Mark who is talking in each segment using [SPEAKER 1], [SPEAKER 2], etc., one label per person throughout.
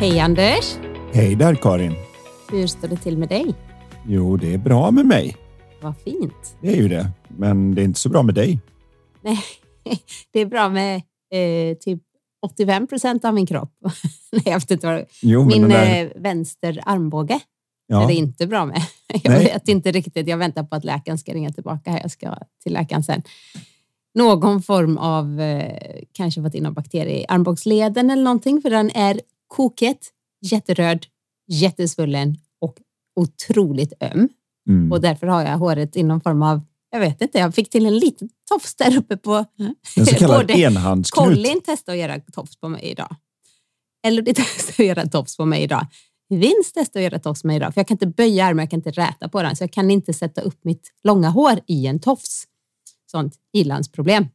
[SPEAKER 1] Hej Anders!
[SPEAKER 2] Hej där Karin!
[SPEAKER 1] Hur står det till med dig?
[SPEAKER 2] Jo, det är bra med mig.
[SPEAKER 1] Vad fint.
[SPEAKER 2] Det är ju det, men det är inte så bra med dig.
[SPEAKER 1] Nej, det är bra med eh, typ 85 procent av min kropp. Nej, jag vet inte vad
[SPEAKER 2] Jo,
[SPEAKER 1] Min
[SPEAKER 2] där,
[SPEAKER 1] eh, vänster armbåge
[SPEAKER 2] ja,
[SPEAKER 1] är det inte bra med. Jag
[SPEAKER 2] Nej.
[SPEAKER 1] vet inte riktigt. Jag väntar på att läkaren ska ringa tillbaka. här. Jag ska till läkaren sen. Någon form av, eh, kanske fått in någon bakterie i armbågsleden eller någonting, för den är koket, jätteröd, jättesvullen och otroligt öm.
[SPEAKER 2] mm.
[SPEAKER 1] Och därför har jag håret i någon form av, jag vet inte, jag fick till en liten tofs där uppe på...
[SPEAKER 2] en så kallad enhandsknut.
[SPEAKER 1] Colin testade att göra tofs på mig idag. Elodie testade att göra tofs på mig idag. Vince testade att göra tofs på mig idag. För jag kan inte böja armen, jag kan inte räta på den. Så jag kan inte sätta upp mitt långa hår i en tofs. Sånt ilandsproblem.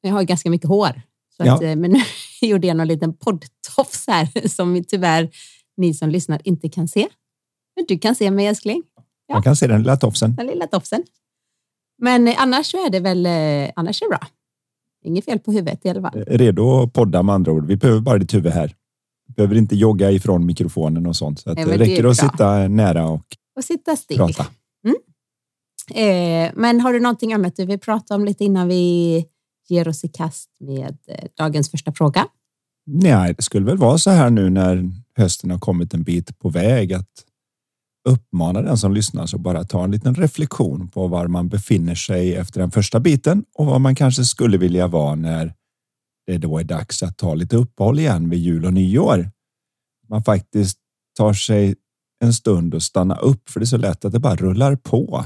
[SPEAKER 1] Jag har ganska mycket hår. Så
[SPEAKER 2] Ja.
[SPEAKER 1] att, eh, men nu gjorde jag någon liten poddtofs här som tyvärr ni som lyssnar inte kan se. Men du kan se mig älskling.
[SPEAKER 2] Man kan se den lilla tofsen.
[SPEAKER 1] Den lilla tofsen. Men eh, annars så är det väl eh, annars är det bra. Inget fel på huvudet i alla fall.
[SPEAKER 2] Redo att podda med andra ord. Vi behöver bara ditt huvud här. Vi behöver inte jogga ifrån mikrofonen och sånt. Så att
[SPEAKER 1] Nej,
[SPEAKER 2] det räcker att sitta nära och
[SPEAKER 1] Och sitta still.
[SPEAKER 2] prata.
[SPEAKER 1] Eh, men har du någonting annat du vill prata om lite innan vi ger oss i kast med eh, dagens första fråga?
[SPEAKER 2] Nej, det skulle väl vara så här nu när hösten har kommit en bit på väg att uppmana den som lyssnar så bara ta en liten reflektion på var man befinner sig efter den första biten och vad man kanske skulle vilja vara när det då är dags att ta lite uppehåll igen vid jul och nyår. Man faktiskt tar sig en stund och stanna upp för det är så lätt att det bara rullar på.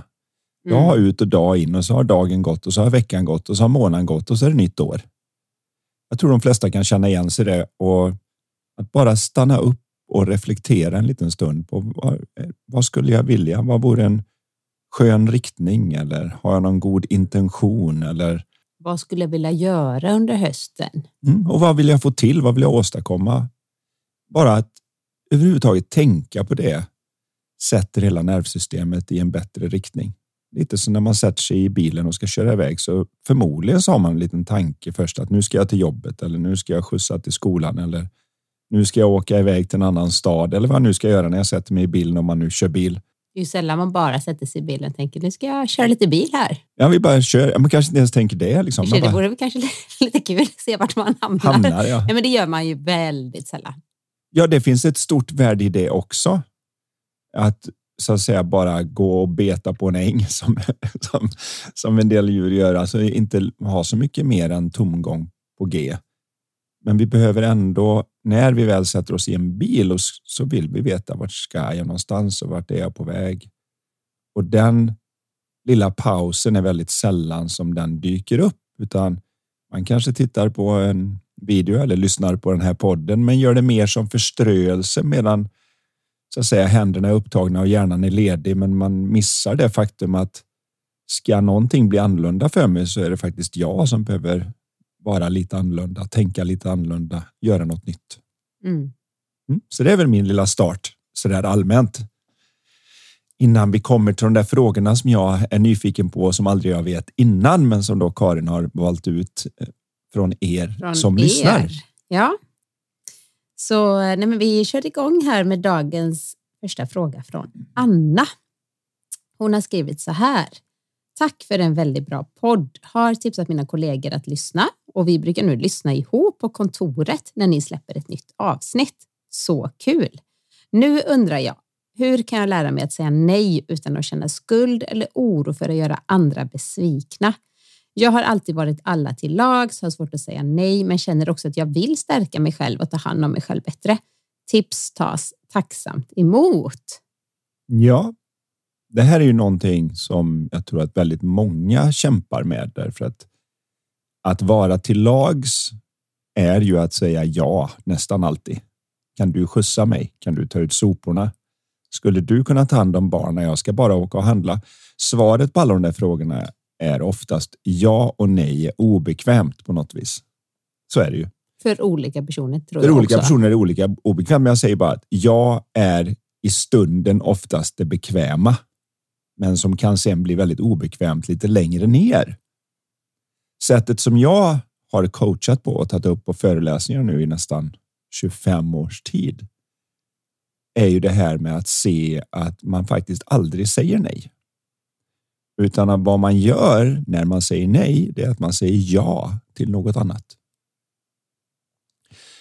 [SPEAKER 2] Dag ut och dag in och så har dagen gått och så har veckan gått och så har månaden gått och så är det nytt år. Jag tror de flesta kan känna igen sig i det och att bara stanna upp och reflektera en liten stund på vad, vad skulle jag vilja? Vad vore en skön riktning eller har jag någon god intention eller
[SPEAKER 1] Vad skulle jag vilja göra under hösten?
[SPEAKER 2] mm, och vad vill jag få till? Vad vill jag åstadkomma? Bara att överhuvudtaget tänka på det sätter hela nervsystemet i en bättre riktning. Lite som när man sätter sig i bilen och ska köra iväg så förmodligen så har man en liten tanke först att nu ska jag till jobbet eller nu ska jag skjutsa till skolan eller nu ska jag åka iväg till en annan stad eller vad jag nu ska göra när jag sätter mig i bilen om man nu kör bil.
[SPEAKER 1] Det är ju sällan man bara sätter sig i bilen och tänker nu ska jag köra lite bil här.
[SPEAKER 2] Ja, vi bara kör. Man kanske inte ens tänker det. Liksom. Man
[SPEAKER 1] sig, Det
[SPEAKER 2] bara
[SPEAKER 1] vore väl kanske lite kul att se vart man hamnar.
[SPEAKER 2] hamnar. Ja.
[SPEAKER 1] Ja, men det gör man ju väldigt sällan.
[SPEAKER 2] ja, det finns ett stort värde i det också. Att så att säga bara gå och beta på en äng som, som, som en del djur gör. Alltså inte ha så mycket mer än tomgång på G. Men vi behöver ändå, när vi väl sätter oss i en bil och så vill vi veta vart ska jag någonstans och vart är jag på väg. Och den lilla pausen är väldigt sällan som den dyker upp, utan man kanske tittar på en video eller lyssnar på den här podden, men gör det mer som förströelse medan så att säga händerna är upptagna och hjärnan är ledig, men man missar det faktum att ska någonting bli annorlunda för mig så är det faktiskt jag som behöver vara lite annorlunda, tänka lite annorlunda, göra något nytt.
[SPEAKER 1] Mm.
[SPEAKER 2] Mm. Så det är väl min lilla start så där allmänt. Innan vi kommer till de där frågorna som jag är nyfiken på som aldrig jag vet innan, men som då Karin har valt ut eh, från er
[SPEAKER 1] Från
[SPEAKER 2] som
[SPEAKER 1] er.
[SPEAKER 2] lyssnar.
[SPEAKER 1] Ja. Så eh, nej, men vi kör igång här med dagens första fråga från Anna. Hon har skrivit så här. Tack för en väldigt bra podd. Har tipsat mina kollegor att lyssna och vi brukar nu lyssna ihop på kontoret när ni släpper ett nytt avsnitt. Så kul! Nu undrar jag, hur kan jag lära mig att säga nej utan att känna skuld eller oro för att göra andra besvikna? Jag har alltid varit alla till lags, har svårt att säga nej, men känner också att jag vill stärka mig själv och ta hand om mig själv bättre. Tips tas tacksamt emot.
[SPEAKER 2] Ja, det här är ju någonting som jag tror att väldigt många kämpar med därför att att vara till lags är ju att säga ja nästan alltid. Kan du skjutsa mig? Kan du ta ut soporna? Skulle du kunna ta hand om barnen? Jag ska bara åka och handla. Svaret på alla de där frågorna är oftast ja och nej är obekvämt på något vis. Så är det ju.
[SPEAKER 1] För olika personer tror
[SPEAKER 2] För
[SPEAKER 1] jag
[SPEAKER 2] olika
[SPEAKER 1] också.
[SPEAKER 2] personer är det olika obekvämt. Men jag säger bara att jag är i stunden oftast det bekväma, men som kan sen bli väldigt obekvämt lite längre ner. Sättet som jag har coachat på och tagit upp på föreläsningar nu i nästan 25 års tid är ju det här med att se att man faktiskt aldrig säger nej. Utan att vad man gör när man säger nej, det är att man säger ja till något annat.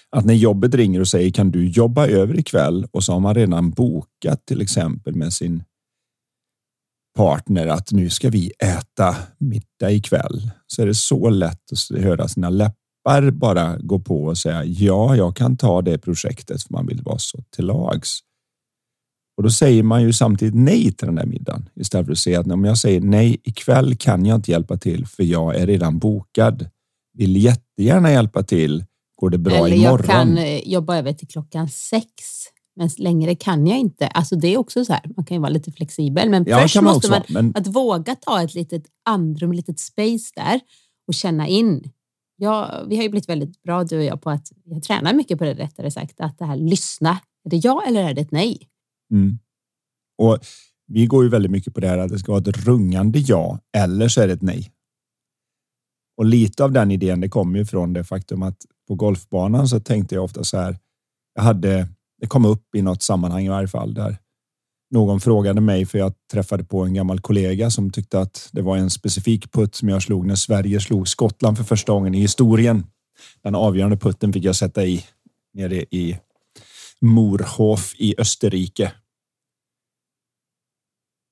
[SPEAKER 2] Att när jobbet ringer och säger kan du jobba över ikväll och så har man redan bokat till exempel med sin partner att nu ska vi äta middag ikväll. Så är det så lätt att höra sina läppar bara gå på och säga ja, jag kan ta det projektet för man vill vara så till lags. Och då säger man ju samtidigt nej till den där middagen istället för att säga att om jag säger nej ikväll kan jag inte hjälpa till för jag är redan bokad. Vill jättegärna hjälpa till. Går det bra
[SPEAKER 1] Eller
[SPEAKER 2] imorgon?
[SPEAKER 1] jag kan eh, jobba över till klockan sex, men längre kan jag inte. Alltså det är också så här, man kan ju vara lite flexibel, men
[SPEAKER 2] Ja,
[SPEAKER 1] först
[SPEAKER 2] man
[SPEAKER 1] måste man
[SPEAKER 2] vara, men-
[SPEAKER 1] att våga ta ett litet andrum, ett litet space där och känna in. Ja, vi har ju blivit väldigt bra du och jag på att jag tränar mycket på det rättare sagt, att det här lyssna. Är det ja eller är det ett nej?
[SPEAKER 2] Mm. Och vi går ju väldigt mycket på det här att det ska vara ett rungande ja eller så är det ett nej. Och lite av den idén det kommer ju från det faktum att på golfbanan så tänkte jag ofta så här. Jag hade, det kom upp i något sammanhang i varje fall där någon frågade mig för jag träffade på en gammal kollega som tyckte att det var en specifik putt som jag slog när Sverige slog Skottland för första gången i historien. Den avgörande putten fick jag sätta i nere i Morhof i Österrike.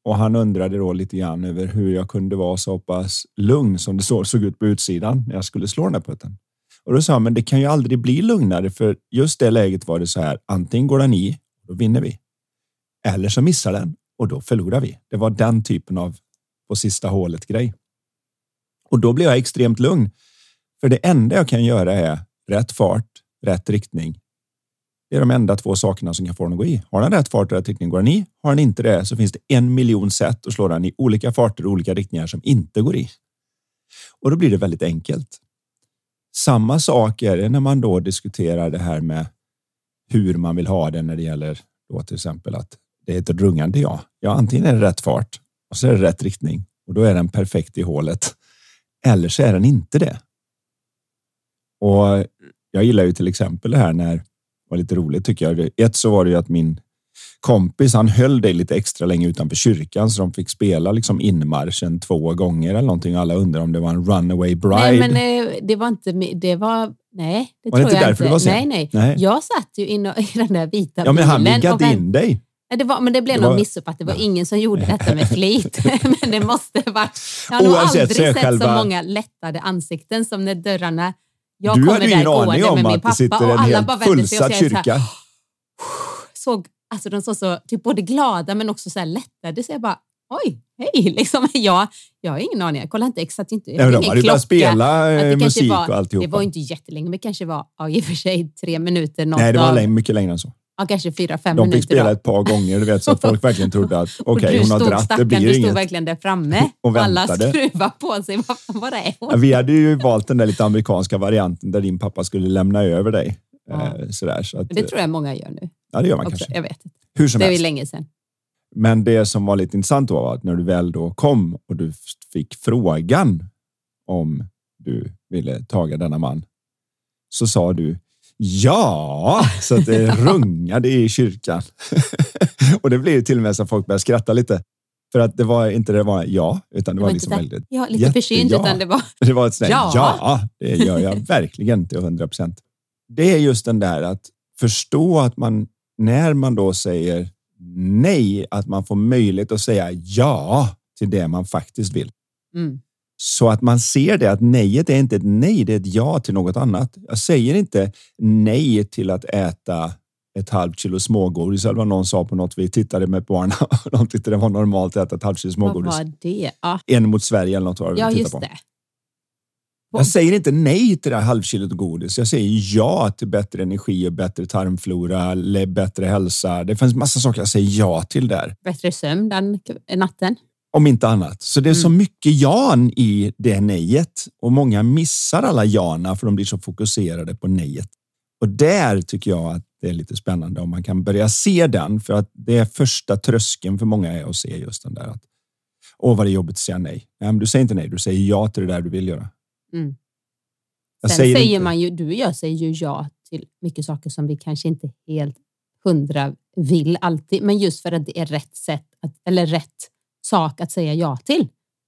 [SPEAKER 2] Och han undrade då lite grann över hur jag kunde vara så pass lugn som det såg ut på utsidan när jag skulle slå den här putten. Och då sa han, men det kan ju aldrig bli lugnare för just det läget var det så här. Antingen går den i, då vinner vi. Eller så missar den och då förlorar vi. Det var den typen av på sista hålet grej. Och då blev jag extremt lugn. För det enda jag kan göra är rätt fart, rätt riktning. Det är de enda två sakerna som kan få den att gå i. Har den rätt fart och rätt riktning går den i. Har den inte det så finns det en miljon sätt att slå den i olika farter och olika riktningar som inte går i. Och då blir det väldigt enkelt. Samma sak är det när man då diskuterar det här med hur man vill ha det när det gäller då till exempel att det är ett rungande ja. Ja, antingen är det rätt fart och så är det rätt riktning och då är den perfekt i hålet. Eller så är den inte det. Och jag gillar ju till exempel det här när var lite roligt tycker jag. Ett så var det ju att min kompis, han höll dig lite extra länge utanför kyrkan så de fick spela liksom inmarschen två gånger eller någonting. Alla undrar om det var en runaway bride.
[SPEAKER 1] Nej, men eh, det var inte, det var, nej, det
[SPEAKER 2] Var det
[SPEAKER 1] tror
[SPEAKER 2] inte
[SPEAKER 1] jag
[SPEAKER 2] därför
[SPEAKER 1] inte.
[SPEAKER 2] det var sen?
[SPEAKER 1] nej, nej,
[SPEAKER 2] Nej.
[SPEAKER 1] Jag satt ju inne i den där vita
[SPEAKER 2] ja, men han
[SPEAKER 1] bilen. vänt-
[SPEAKER 2] in dig.
[SPEAKER 1] Det var, men det blev
[SPEAKER 2] Det
[SPEAKER 1] nog
[SPEAKER 2] var-
[SPEAKER 1] missuppfattat. Det var ingen som gjorde detta med flit. men det måste varit... Jag har nog aldrig sett
[SPEAKER 2] själva-
[SPEAKER 1] så många lättade ansikten som när dörrarna... Jag
[SPEAKER 2] Du hade ju ingen aning om att det
[SPEAKER 1] pappa
[SPEAKER 2] sitter en helt fullsatt
[SPEAKER 1] jag så här,
[SPEAKER 2] kyrka.
[SPEAKER 1] såg, alltså de såg så typ både glada men också så här lättade. Så jag bara, oj, hej, liksom. Jag, jag har ingen aning. Jag kollar inte exakt. Inte, jag
[SPEAKER 2] de hade ju börjat
[SPEAKER 1] klocka.
[SPEAKER 2] spela
[SPEAKER 1] det
[SPEAKER 2] eh, musik
[SPEAKER 1] var,
[SPEAKER 2] och alltihopa.
[SPEAKER 1] Det var inte jättelänge, men det kanske var ja, i och för sig tre minuter. Något
[SPEAKER 2] Nej, det var
[SPEAKER 1] av,
[SPEAKER 2] längre, mycket längre än så.
[SPEAKER 1] Ja, kanske fyra, fem
[SPEAKER 2] De
[SPEAKER 1] minuter.
[SPEAKER 2] fick spela
[SPEAKER 1] då.
[SPEAKER 2] ett par gånger, du vet, så att folk verkligen trodde att okej,
[SPEAKER 1] du
[SPEAKER 2] hon har
[SPEAKER 1] stod,
[SPEAKER 2] dratt, det blir
[SPEAKER 1] du stod
[SPEAKER 2] inget.
[SPEAKER 1] verkligen där framme
[SPEAKER 2] Och
[SPEAKER 1] alla
[SPEAKER 2] väntade.
[SPEAKER 1] skruvar på sig. Vad, vad är hon?
[SPEAKER 2] Ja, vi hade ju valt den där lite amerikanska varianten där din pappa skulle lämna över dig.
[SPEAKER 1] Ja.
[SPEAKER 2] Eh, Sådär, så att,
[SPEAKER 1] det tror jag många gör nu.
[SPEAKER 2] ja, det gör man
[SPEAKER 1] Också.
[SPEAKER 2] kanske.
[SPEAKER 1] Jag vet inte.
[SPEAKER 2] Hur som
[SPEAKER 1] Det är
[SPEAKER 2] helst.
[SPEAKER 1] länge sedan.
[SPEAKER 2] Men det som var lite intressant var att när du väl då kom och du fick frågan om du ville taga denna man så sa du ja, så att det rungade i kyrkan. och det blev till och med så att folk började skratta lite. För att det var inte det var ja, utan det,
[SPEAKER 1] Det
[SPEAKER 2] var,
[SPEAKER 1] var
[SPEAKER 2] liksom väldigt,
[SPEAKER 1] Ja, lite försynt,
[SPEAKER 2] Jätteja.
[SPEAKER 1] utan det var...
[SPEAKER 2] det var ett där,
[SPEAKER 1] Ja.
[SPEAKER 2] ja, det gör jag verkligen till 100 procent. Det är just den där att förstå att man, när man då säger nej, att man får möjlighet att säga ja till det man faktiskt vill.
[SPEAKER 1] Mm.
[SPEAKER 2] Så att man ser det att nejet är inte ett nej, det är ett ja till något annat. Jag säger inte nej till att äta ett halvt kilo smågodis eller vad någon sa på något vi tittade med barnen de tyckte det var normalt att äta ett halvt kilo
[SPEAKER 1] Vad
[SPEAKER 2] smågodis.
[SPEAKER 1] var det? Ja,
[SPEAKER 2] En mot Sverige eller något var det
[SPEAKER 1] ja just
[SPEAKER 2] på.
[SPEAKER 1] det.
[SPEAKER 2] Jag säger inte nej till det här halvkilot godis. Jag säger ja till bättre energi och bättre tarmflora, bättre hälsa. Det finns massa saker jag säger ja till där.
[SPEAKER 1] Bättre sömn den natten.
[SPEAKER 2] Om inte annat. Så det är mm. så mycket jan i det nejet och många missar alla jana för de blir så fokuserade på nejet. Och där tycker jag att det är lite spännande om man kan börja se den för att det är första tröskeln för många är att se just den där att åh vad det är jobbigt att säga nej. nej men du säger inte nej, du säger ja till det där du vill göra. Mm.
[SPEAKER 1] Sen säger, säger man ju, du och jag säger ju ja till mycket saker som vi kanske inte helt hundra vill alltid, men just för att det är rätt sätt att, eller rätt sak att säga ja till.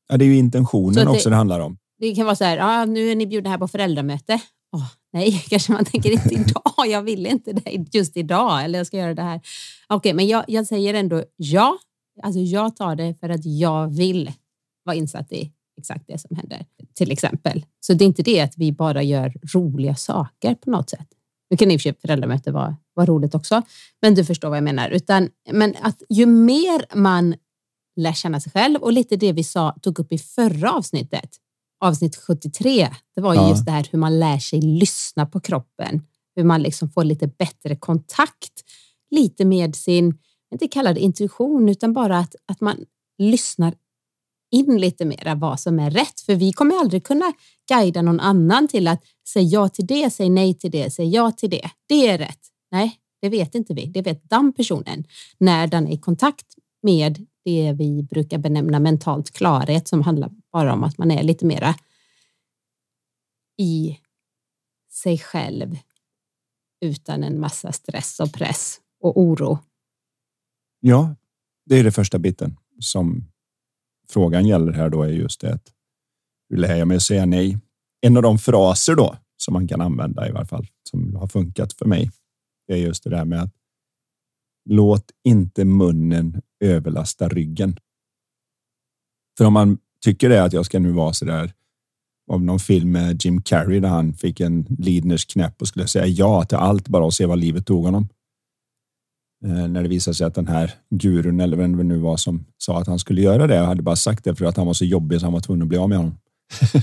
[SPEAKER 2] Ja, det är ju intentionen det, också det handlar om.
[SPEAKER 1] Det kan vara så här, ah, nu är ni bjudna här på föräldramöte. Oh, nej, kanske man tänker inte idag. Jag vill inte det just idag eller jag ska göra det här. Okej, okay, men jag, jag säger ändå ja. Alltså jag tar det för att jag vill vara insatt i exakt det som händer, till exempel. Så det är inte det att vi bara gör roliga saker på något sätt. Nu kan i och för sig föräldramöte vara, vara roligt också, men du förstår vad jag menar. Utan, men att ju mer man lär känna sig själv och lite det vi sa, tog upp i förra avsnittet, avsnitt 73, det var ju ja. just det här hur man lär sig lyssna på kroppen, hur man liksom får lite bättre kontakt, lite med sin, inte kalla det intuition, utan bara att, att man lyssnar in lite mera vad som är rätt. För vi kommer aldrig kunna guida någon annan till att säga ja till det, säg nej till det, säg ja till det. Det är rätt. Nej, det vet inte vi. Det vet den personen när den är i kontakt med det vi brukar benämna mentalt klarhet som handlar bara om att man är lite mera i sig själv utan en massa stress och press och oro.
[SPEAKER 2] Ja, det är det första biten som frågan gäller här då är just det att hur lär jag mig att säga nej? En av de fraser då som man kan använda i varje fall som har funkat för mig. Det är just det där med att låt inte munnen överlasta ryggen. För om man tycker det att jag ska nu vara så där av någon film med Jim Carrey där han fick en Lidners knäpp och skulle säga ja till allt bara och se vad livet tog honom. Eh, när det visade sig att den här gurun eller vem det nu var som sa att han skulle göra det hade bara sagt det för att han var så jobbig så han var tvungen att bli av med honom.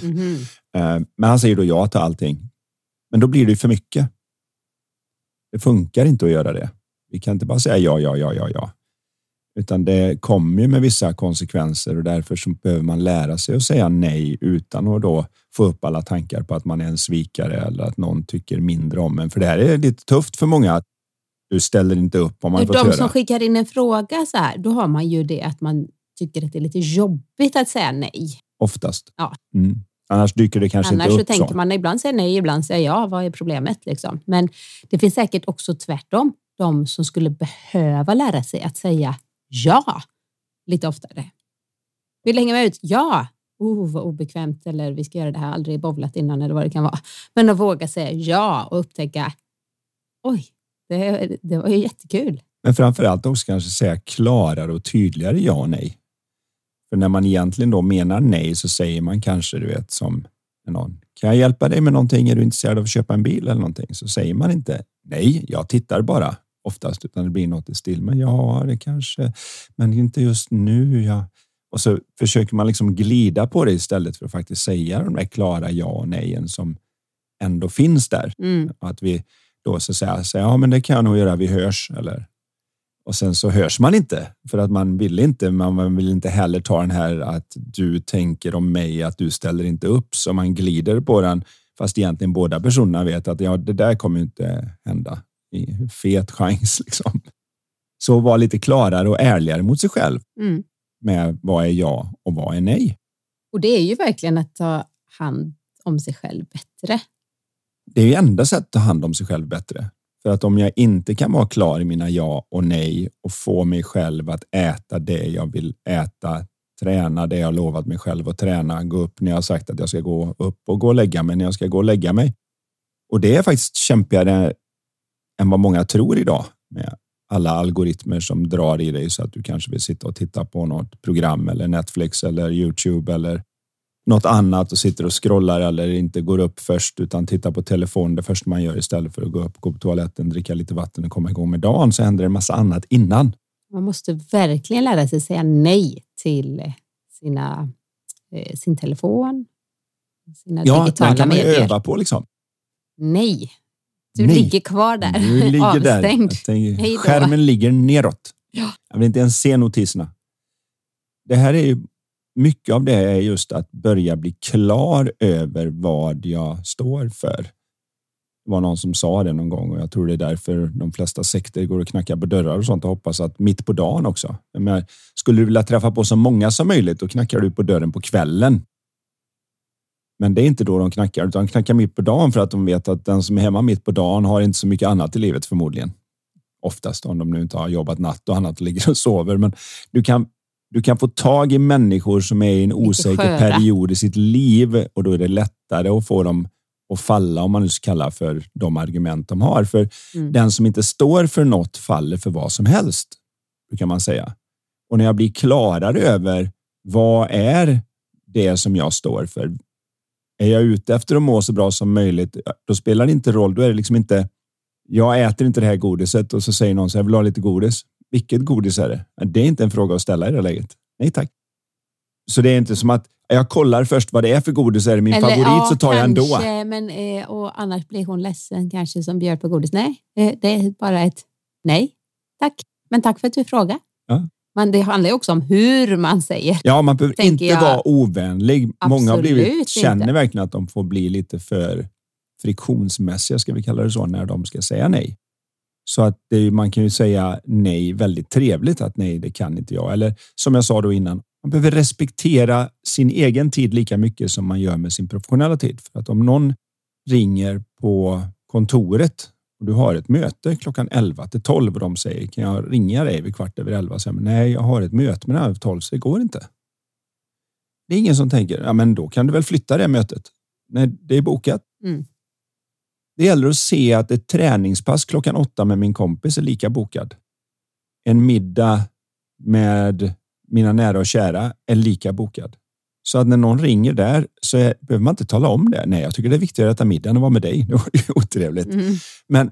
[SPEAKER 2] Mm -hmm. Men han säger då ja till allting. Men då blir det för mycket. Det funkar inte att göra det. Vi kan inte bara säga ja, ja, ja, ja, ja. Utan det kommer ju med vissa konsekvenser och därför så behöver man lära sig att säga nej utan att då få upp alla tankar på att man är en svikare eller att någon tycker mindre om en. För det här är lite tufft för många du ställer inte upp om man
[SPEAKER 1] får De som skickar in en fråga så här, då har man ju det att man tycker att det är lite jobbigt att säga nej.
[SPEAKER 2] Oftast.
[SPEAKER 1] Ja.
[SPEAKER 2] Mm. Annars dyker det kanske
[SPEAKER 1] Annars
[SPEAKER 2] inte
[SPEAKER 1] upp så. tänker man ibland säger nej, ibland säger ja. Vad är problemet? Liksom. Men det finns säkert också tvärtom. De som skulle behöva lära sig att säga ja lite oftare. Vill hänga med ut? Ja. Oh, vad obekvämt eller vi ska göra det här, aldrig bovlat innan eller vad det kan vara. Men att våga säga ja och upptäcka oj, det, det var ju jättekul.
[SPEAKER 2] Men framför allt också kanske säga klarare och tydligare ja och nej. För när man egentligen då menar nej så säger man kanske, du vet, som någon. Kan jag hjälpa dig med någonting? Är du intresserad av att köpa en bil eller någonting? Så säger man inte nej, jag tittar bara oftast, utan det blir något i stil. Men ja, det kanske, men inte just nu. Ja. Och så försöker man liksom glida på det istället för att faktiskt säga de där klara ja och nejen som ändå finns där. Mm. Att vi då så säga, så ja men det kan jag nog göra, vi hörs. Eller, och sen så hörs man inte för att man vill inte. Man vill inte heller ta den här att du tänker om mig, att du ställer inte upp. Så man glider på den fast egentligen båda personerna vet att ja, det där kommer inte hända. Fet chans liksom. Så var lite klarare och ärligare mot sig själv mm. med vad är ja och vad är nej.
[SPEAKER 1] Och det är ju verkligen att ta hand om sig själv bättre
[SPEAKER 2] det är ju enda sättet att ta hand om sig själv bättre. För att om jag inte kan vara klar i mina ja och nej och få mig själv att äta det jag vill äta, träna det jag lovat mig själv att träna, gå upp när jag sagt att jag ska gå upp och gå och lägga mig när jag ska gå och lägga mig. Och det är faktiskt kämpigare än vad många tror idag med alla algoritmer som drar i dig så att du kanske vill sitta och titta på något program eller Netflix eller Youtube eller något annat och sitter och scrollar eller inte går upp först utan tittar på telefonen det första man gör istället för att gå upp, gå på toaletten, dricka lite vatten och komma igång med dagen så händer det en massa annat innan.
[SPEAKER 1] Man måste verkligen lära sig säga nej till sina, eh, sin telefon, Sina
[SPEAKER 2] Ja,
[SPEAKER 1] digitala
[SPEAKER 2] den kan man öva på liksom.
[SPEAKER 1] Nej, du
[SPEAKER 2] Nej.
[SPEAKER 1] ligger kvar där.
[SPEAKER 2] Du ligger där.
[SPEAKER 1] Avstängd.
[SPEAKER 2] Tänker,
[SPEAKER 1] då.
[SPEAKER 2] skärmen ligger neråt.
[SPEAKER 1] Ja.
[SPEAKER 2] Jag vill inte ens se notiserna. Det här är ju mycket av det är just att börja bli klar över vad jag står för. Det var någon som sa det någon gång och jag tror det är därför de flesta sekter går och knackar på dörrar och sånt och hoppas att mitt på dagen också. Menar, skulle du vilja träffa på så många som möjligt då knackar du på dörren på kvällen. Men det är inte då de knackar utan de knackar mitt på dagen för att de vet att den som är hemma mitt på dagen har inte så mycket annat i livet förmodligen. Oftast om de nu inte har jobbat natt och annat och ligger och sover. Men du kan, du kan få tag i människor som är i en osäker period i sitt liv och då är det lättare att få dem att falla om man nu ska kalla för de argument de har. För
[SPEAKER 1] Mm.
[SPEAKER 2] den som inte står för något faller för vad som helst, kan man säga. Och när jag blir klarare över vad är det som jag står för? Är jag ute efter att må så bra som möjligt, då spelar det inte roll. Då är det liksom inte, jag äter inte det här godiset och så säger någon så jag vill ha lite godis. Vilket godis är det? Det är inte en fråga att ställa i det läget. Nej tack. Så det är inte som att jag kollar först vad det är för godis. Är det min
[SPEAKER 1] Eller,
[SPEAKER 2] favorit
[SPEAKER 1] ja,
[SPEAKER 2] så tar jag ändå.
[SPEAKER 1] kanske, Men, eh, och annars blir hon ledsen kanske som bjöd på godis. Nej, eh, det är bara ett nej. Tack, men tack för att du frågar.
[SPEAKER 2] Ja.
[SPEAKER 1] Men det handlar ju också om hur man säger.
[SPEAKER 2] Ja, man behöver inte
[SPEAKER 1] jag.
[SPEAKER 2] vara ovänlig. Många har blivit,
[SPEAKER 1] Absolut
[SPEAKER 2] känner
[SPEAKER 1] inte.
[SPEAKER 2] verkligen att de får bli lite för friktionsmässiga, ska vi kalla det så, när de ska säga nej. Så att det, man kan ju säga nej väldigt trevligt att nej, det kan inte jag. Eller som jag sa då innan, man behöver respektera sin egen tid lika mycket som man gör med sin professionella tid. För att om någon ringer på kontoret du har ett möte klockan 11 till 12 och de säger kan jag ringa dig vid kvart över 11? Så nej, jag har ett möte med halv 12 så det går inte. Det är ingen som tänker, ja men då kan du väl flytta det mötet. Nej, det är bokat.
[SPEAKER 1] Mm.
[SPEAKER 2] Det gäller att se att ett träningspass klockan åtta med min kompis är lika bokad. En middag med mina nära och kära är lika bokad. Så att när någon ringer där så är, behöver man inte tala om det. Nej, jag tycker det är viktigare att äta middagen och vara med dig. Det var ju otrevligt.
[SPEAKER 1] Mm.
[SPEAKER 2] Men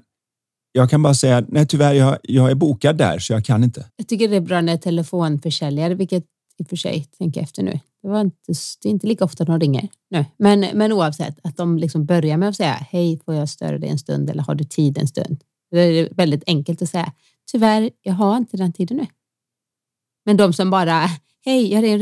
[SPEAKER 2] jag kan bara säga, nej tyvärr, jag, jag är bokad där så jag kan inte.
[SPEAKER 1] Jag tycker det är bra när telefonförsäljare, vilket i och för sig tänker jag efter nu. Det, var inte, det är inte lika ofta de ringer nu. Men, men oavsett, att de liksom börjar med att säga hej, får jag störa dig en stund eller har du tid en stund? Det är väldigt enkelt att säga. Tyvärr, jag har inte den tiden nu. Men de som bara, hej, jag är,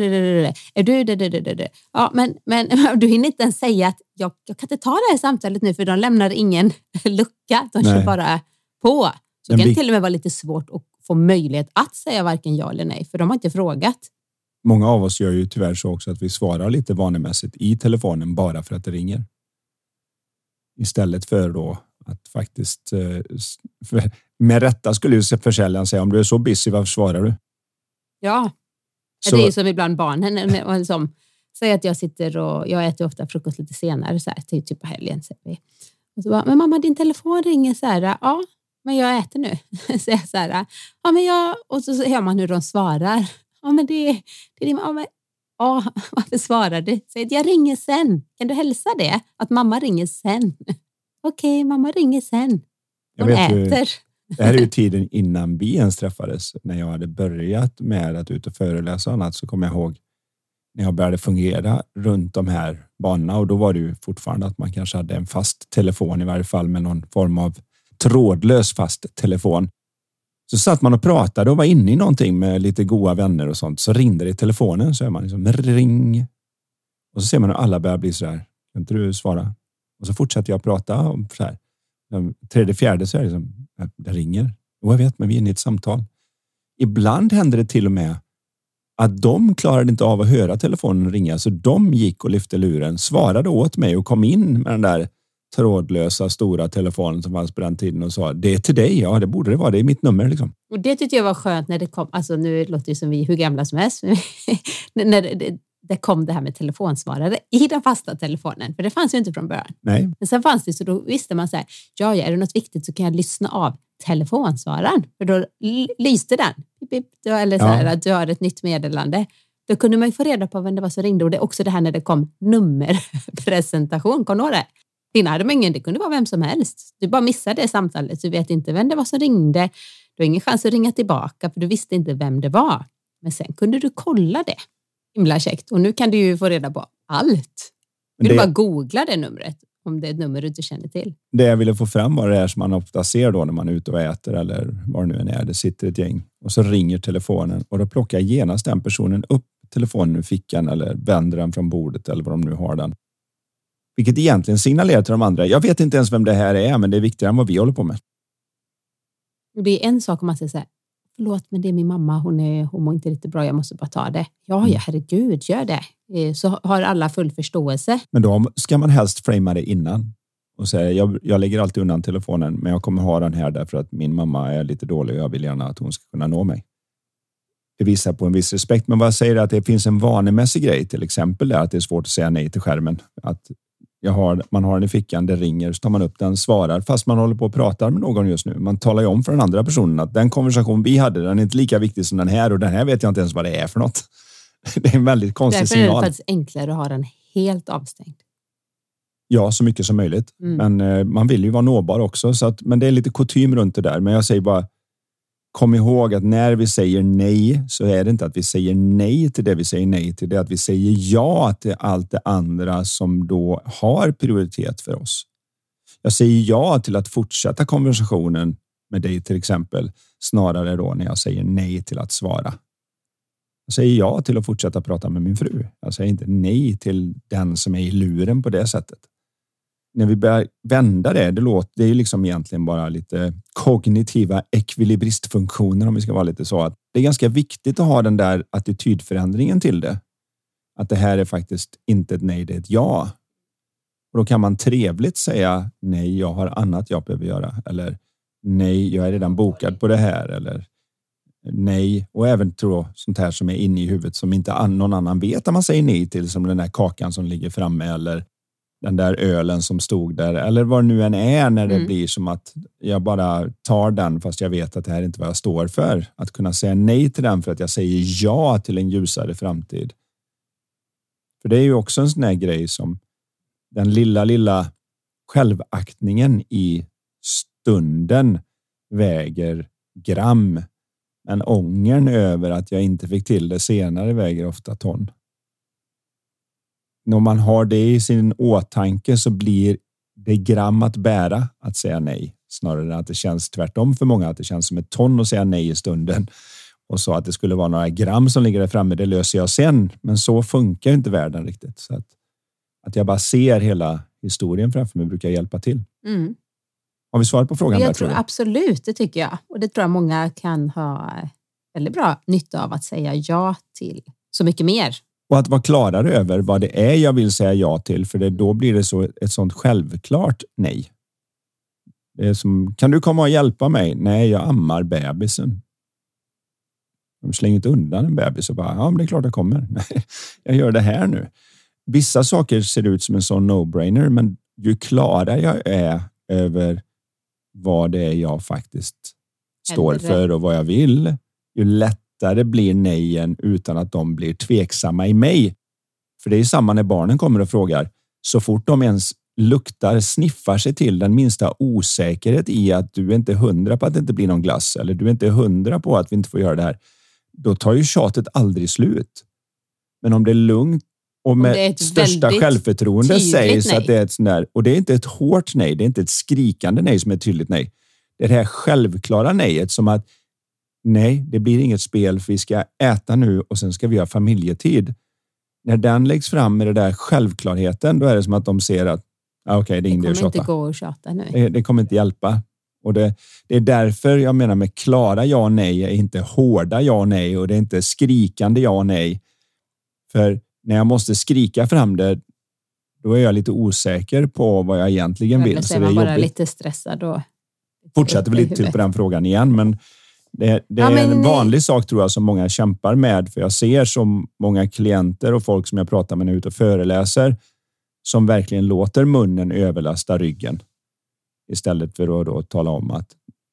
[SPEAKER 1] är du det, det, det, det, det. Ja, men, men du hinner inte ens säga att jag, jag kan inte ta det här samtalet nu för de lämnar ingen lucka. De kör bara på. Så
[SPEAKER 2] Den
[SPEAKER 1] kan det
[SPEAKER 2] blir-
[SPEAKER 1] till och med vara lite svårt att få möjlighet att säga varken ja eller nej, för de har inte frågat.
[SPEAKER 2] Många av oss gör ju tyvärr så också att vi svarar lite vanemässigt i telefonen bara för att det ringer. Istället för då att faktiskt, eh, med rätta skulle ju försäljaren säga om du är så busy, varför svarar du?
[SPEAKER 1] Ja,
[SPEAKER 2] Så,
[SPEAKER 1] det är ju som ibland barnen. och Som, säg att jag sitter och jag äter ofta frukost lite senare, så här, typ på helgen. Säger vi. Och så bara, men mamma din telefon ringer så här. Ja, men jag äter nu. Så jag så här, ja, men jag, och så hör man hur de svarar. Ja, men det, det är din ja, men, ja, varför svarar du? Säg jag ringer sen. Kan du hälsa det? Att mamma ringer sen. Okej, mamma ringer sen. Hon äter
[SPEAKER 2] det här är ju tiden innan vi ens träffades. När jag hade börjat med att ut och föreläsa och annat så kommer jag ihåg när jag började fungera runt de här banorna och då var det ju fortfarande att man kanske hade en fast telefon i varje fall med någon form av trådlös fast telefon. Så satt man och pratade och var inne i någonting med lite goda vänner och sånt. Så ringde det i telefonen så är man liksom ring. Och så ser man hur alla börjar bli så här. Kan inte du svara? Och så fortsätter jag prata om så här. Den Tredje, fjärde så är det liksom det ringer. Och jag vet, men vi är inne i ett samtal. Ibland händer det till och med att de klarade inte av att höra telefonen ringa, så de gick och lyfte luren, svarade åt mig och kom in med den där trådlösa stora telefonen som fanns på den tiden och sa det är till dig. Ja, det borde det vara. Det är mitt nummer liksom.
[SPEAKER 1] Och det tyckte jag var skönt när det kom, alltså nu låter det som vi är hur gamla som helst, när det, det, kom det här med telefonsvarare i den fasta telefonen, för det fanns ju inte från början.
[SPEAKER 2] Nej,
[SPEAKER 1] Men sen fanns det så då visste man så här, ja, ja, är det något viktigt så kan jag lyssna av telefonsvararen, för då lyste den. Eller så
[SPEAKER 2] Ja.
[SPEAKER 1] här, att du har ett nytt meddelande. Då kunde man ju få reda på vem det var som ringde och det är också det här när det kom nummerpresentation, kom du ihåg det? Innan hade man ingen, det kunde vara vem som helst. Du bara missade det samtalet, du vet inte vem det var som ringde. Du har ingen chans att ringa tillbaka för du visste inte vem det var. Men sen kunde du kolla det. Himla käckt. Och nu kan du ju få reda på allt. Du
[SPEAKER 2] Det-
[SPEAKER 1] bara googla det numret om det är ett nummer du inte känner till.
[SPEAKER 2] Det jag ville få fram var det här som man ofta ser då när man är ute och äter eller vad det nu än är. Det sitter ett gäng och så ringer telefonen och då plockar genast den personen upp telefonen ur fickan eller vänder den från bordet eller vad de nu har den. Vilket egentligen signalerar till de andra. Jag vet inte ens vem det här är, men det är viktigare än vad vi håller på med.
[SPEAKER 1] Det är en sak om man säger så här, förlåt men det är min mamma, hon, är, hon mår inte riktigt bra, jag måste bara ta det. Ja,
[SPEAKER 2] Mm.
[SPEAKER 1] ja herregud, gör det. Eh, Så har alla full förståelse.
[SPEAKER 2] Men då ska man helst framea det innan och säga jag, jag lägger alltid undan telefonen, men jag kommer ha den här därför att min mamma är lite dålig och jag vill gärna att hon ska kunna nå mig. Det visar på en viss respekt, men vad jag säger är att det finns en vanemässig grej, till exempel det att det är svårt att säga nej till skärmen. Att har, man har den i fickan, det ringer, så tar man upp den, svarar fast man håller på och pratar med någon just nu. Man talar ju om för den andra personen att den konversation vi hade, den är inte lika viktig som den här och den här vet jag inte ens vad det är för något. Det är en väldigt konstig
[SPEAKER 1] Därför är det
[SPEAKER 2] signal.
[SPEAKER 1] faktiskt enklare att ha den helt avstängd.
[SPEAKER 2] Ja, så mycket som möjligt.
[SPEAKER 1] Mm.
[SPEAKER 2] Men eh, man vill ju vara nåbar också. Så att, men det är lite kutym runt det där. Men jag säger bara, kom ihåg att när vi säger nej så är det inte att vi säger nej till det vi säger nej till. Det är att vi säger ja till allt det andra som då har prioritet för oss. Jag säger ja till att fortsätta konversationen med dig till exempel, snarare då när jag säger nej till att svara. Jag säger ja till att fortsätta prata med min fru. Jag säger inte nej till den som är i luren på det sättet. När vi börjar vända det, det, låter, det är ju liksom egentligen bara lite kognitiva ekvilibristfunktioner om vi ska vara lite så. Att det är ganska viktigt att ha den där attitydförändringen till det. Att det här är faktiskt inte ett nej, det är ett ja. Och då kan man trevligt säga nej, jag har annat jag behöver göra. Eller nej, jag är redan bokad på det här. Eller nej och även tror jag, sånt här som är inne i huvudet som inte någon annan vet att man säger nej till som den där kakan som ligger framme eller den där ölen som stod där eller vad det nu än är när det
[SPEAKER 1] Mm.
[SPEAKER 2] blir som att jag bara tar den fast jag vet att det här är inte vad jag står för. Att kunna säga nej till den för att jag säger ja till en ljusare framtid. För det är ju också en sån här grej som den lilla, lilla självaktningen i stunden väger gram. Men ångern över att jag inte fick till det senare väger ofta ton. När man har det i sin åtanke så blir det gram att bära att säga nej. Snarare än att det känns tvärtom för många, att det känns som ett ton att säga nej i stunden. Och så att det skulle vara några gram som ligger där framme, det löser jag sen. Men så funkar inte världen riktigt. Så att, att jag bara ser hela historien framför mig brukar hjälpa till.
[SPEAKER 1] Mm.
[SPEAKER 2] Har vi svarat på frågan? där,
[SPEAKER 1] Jag tror
[SPEAKER 2] tror du?
[SPEAKER 1] absolut, det tycker jag. Och det tror jag många kan ha väldigt bra nytta av att säga ja till så mycket mer.
[SPEAKER 2] Och att vara klarare över vad det är jag vill säga ja till, för det, då blir det så ett sånt självklart nej. Det är som, kan du komma och hjälpa mig? Nej, jag ammar bebisen. De slänger inte undan en bebis och bara, ja, men det är klart jag kommer. Nej, jag gör det här nu. Vissa saker ser ut som en sån no-brainer, men ju klarare jag är över vad det är jag faktiskt står för och vad jag vill, ju lättare blir nejen utan att de blir tveksamma i mig. För det är samma när barnen kommer och frågar. Så fort de ens luktar, sniffar sig till den minsta osäkerhet i att du är inte hundra på att det inte blir någon glass eller du är inte hundra på att vi inte får göra det här. Då tar ju tjatet aldrig slut. Men om det är lugnt och med största självförtroende sägs
[SPEAKER 1] nej.
[SPEAKER 2] att det är ett sånt där, och det är inte ett hårt nej, det är inte ett skrikande nej som är ett tydligt nej. Det är det här självklara nejet som att nej, det blir inget spel för vi ska äta nu och sen ska vi ha familjetid. När den läggs fram med den där självklarheten, då är det som att de ser att ah, okej, det är
[SPEAKER 1] Det kommer inte gå att tjata nu.
[SPEAKER 2] Det, det kommer inte hjälpa. Och det, det är därför jag menar med klara ja och nej är inte hårda ja och nej och det är inte skrikande ja och nej. För när jag måste skrika fram det, då är jag lite osäker på vad jag egentligen vill.
[SPEAKER 1] så
[SPEAKER 2] Så
[SPEAKER 1] är man bara
[SPEAKER 2] jobbigt.
[SPEAKER 1] lite stressad och
[SPEAKER 2] Fortsätter vi lite till på den frågan igen, men det, det
[SPEAKER 1] Ja,
[SPEAKER 2] är en
[SPEAKER 1] nej.
[SPEAKER 2] vanlig sak tror jag som många kämpar med. För jag ser så många klienter och folk som jag pratar med när jag är ute och föreläser som verkligen låter munnen överlasta ryggen. Istället för att då tala om att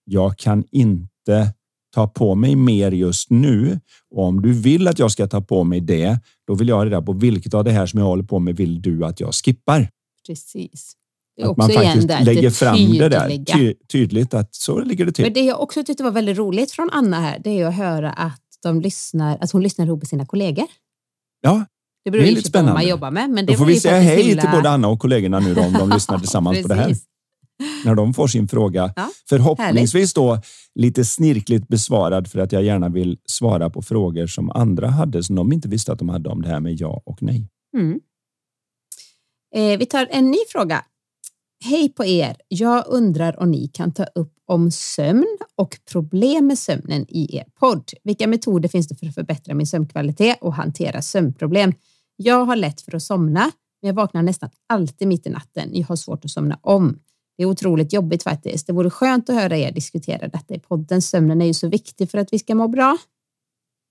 [SPEAKER 2] jag kan inte ta på mig mer just nu. Och om du vill att jag ska ta på mig det, då vill jag ha reda på vilket av det här som jag håller på med vill du att jag skippar?
[SPEAKER 1] Precis. Det
[SPEAKER 2] Att man faktiskt
[SPEAKER 1] där,
[SPEAKER 2] lägger fram det där ty tydligt att så ligger det till.
[SPEAKER 1] Men det jag också tyckte var väldigt roligt från Anna här, det är att höra att, de lyssnar, att hon lyssnar ihop med sina kollegor.
[SPEAKER 2] Ja,
[SPEAKER 1] Det beror
[SPEAKER 2] Det är lite
[SPEAKER 1] på vad man
[SPEAKER 2] spännande.
[SPEAKER 1] jobbar med. Men det
[SPEAKER 2] Då får vi säga hej
[SPEAKER 1] himla-
[SPEAKER 2] till både Anna och kollegorna nu då, om de lyssnar tillsammans på det här. När de får sin fråga.
[SPEAKER 1] Ja,
[SPEAKER 2] Förhoppningsvis då lite snirkligt besvarad för att jag gärna vill svara på frågor som andra hade som de inte visste att de hade om det här med ja och nej.
[SPEAKER 1] Mm. Eh, vi tar en ny fråga. Hej på er! Jag undrar om ni kan ta upp om sömn och problem med sömnen i er podd. Vilka metoder finns det för att förbättra min sömnkvalitet och hantera sömnproblem? Jag har lätt för att somna, men jag vaknar nästan alltid mitt i natten. Jag har svårt att somna om. Det är otroligt jobbigt faktiskt. Det vore skönt att höra er diskutera detta i podden. Sömnen är ju så viktig för att vi ska må bra.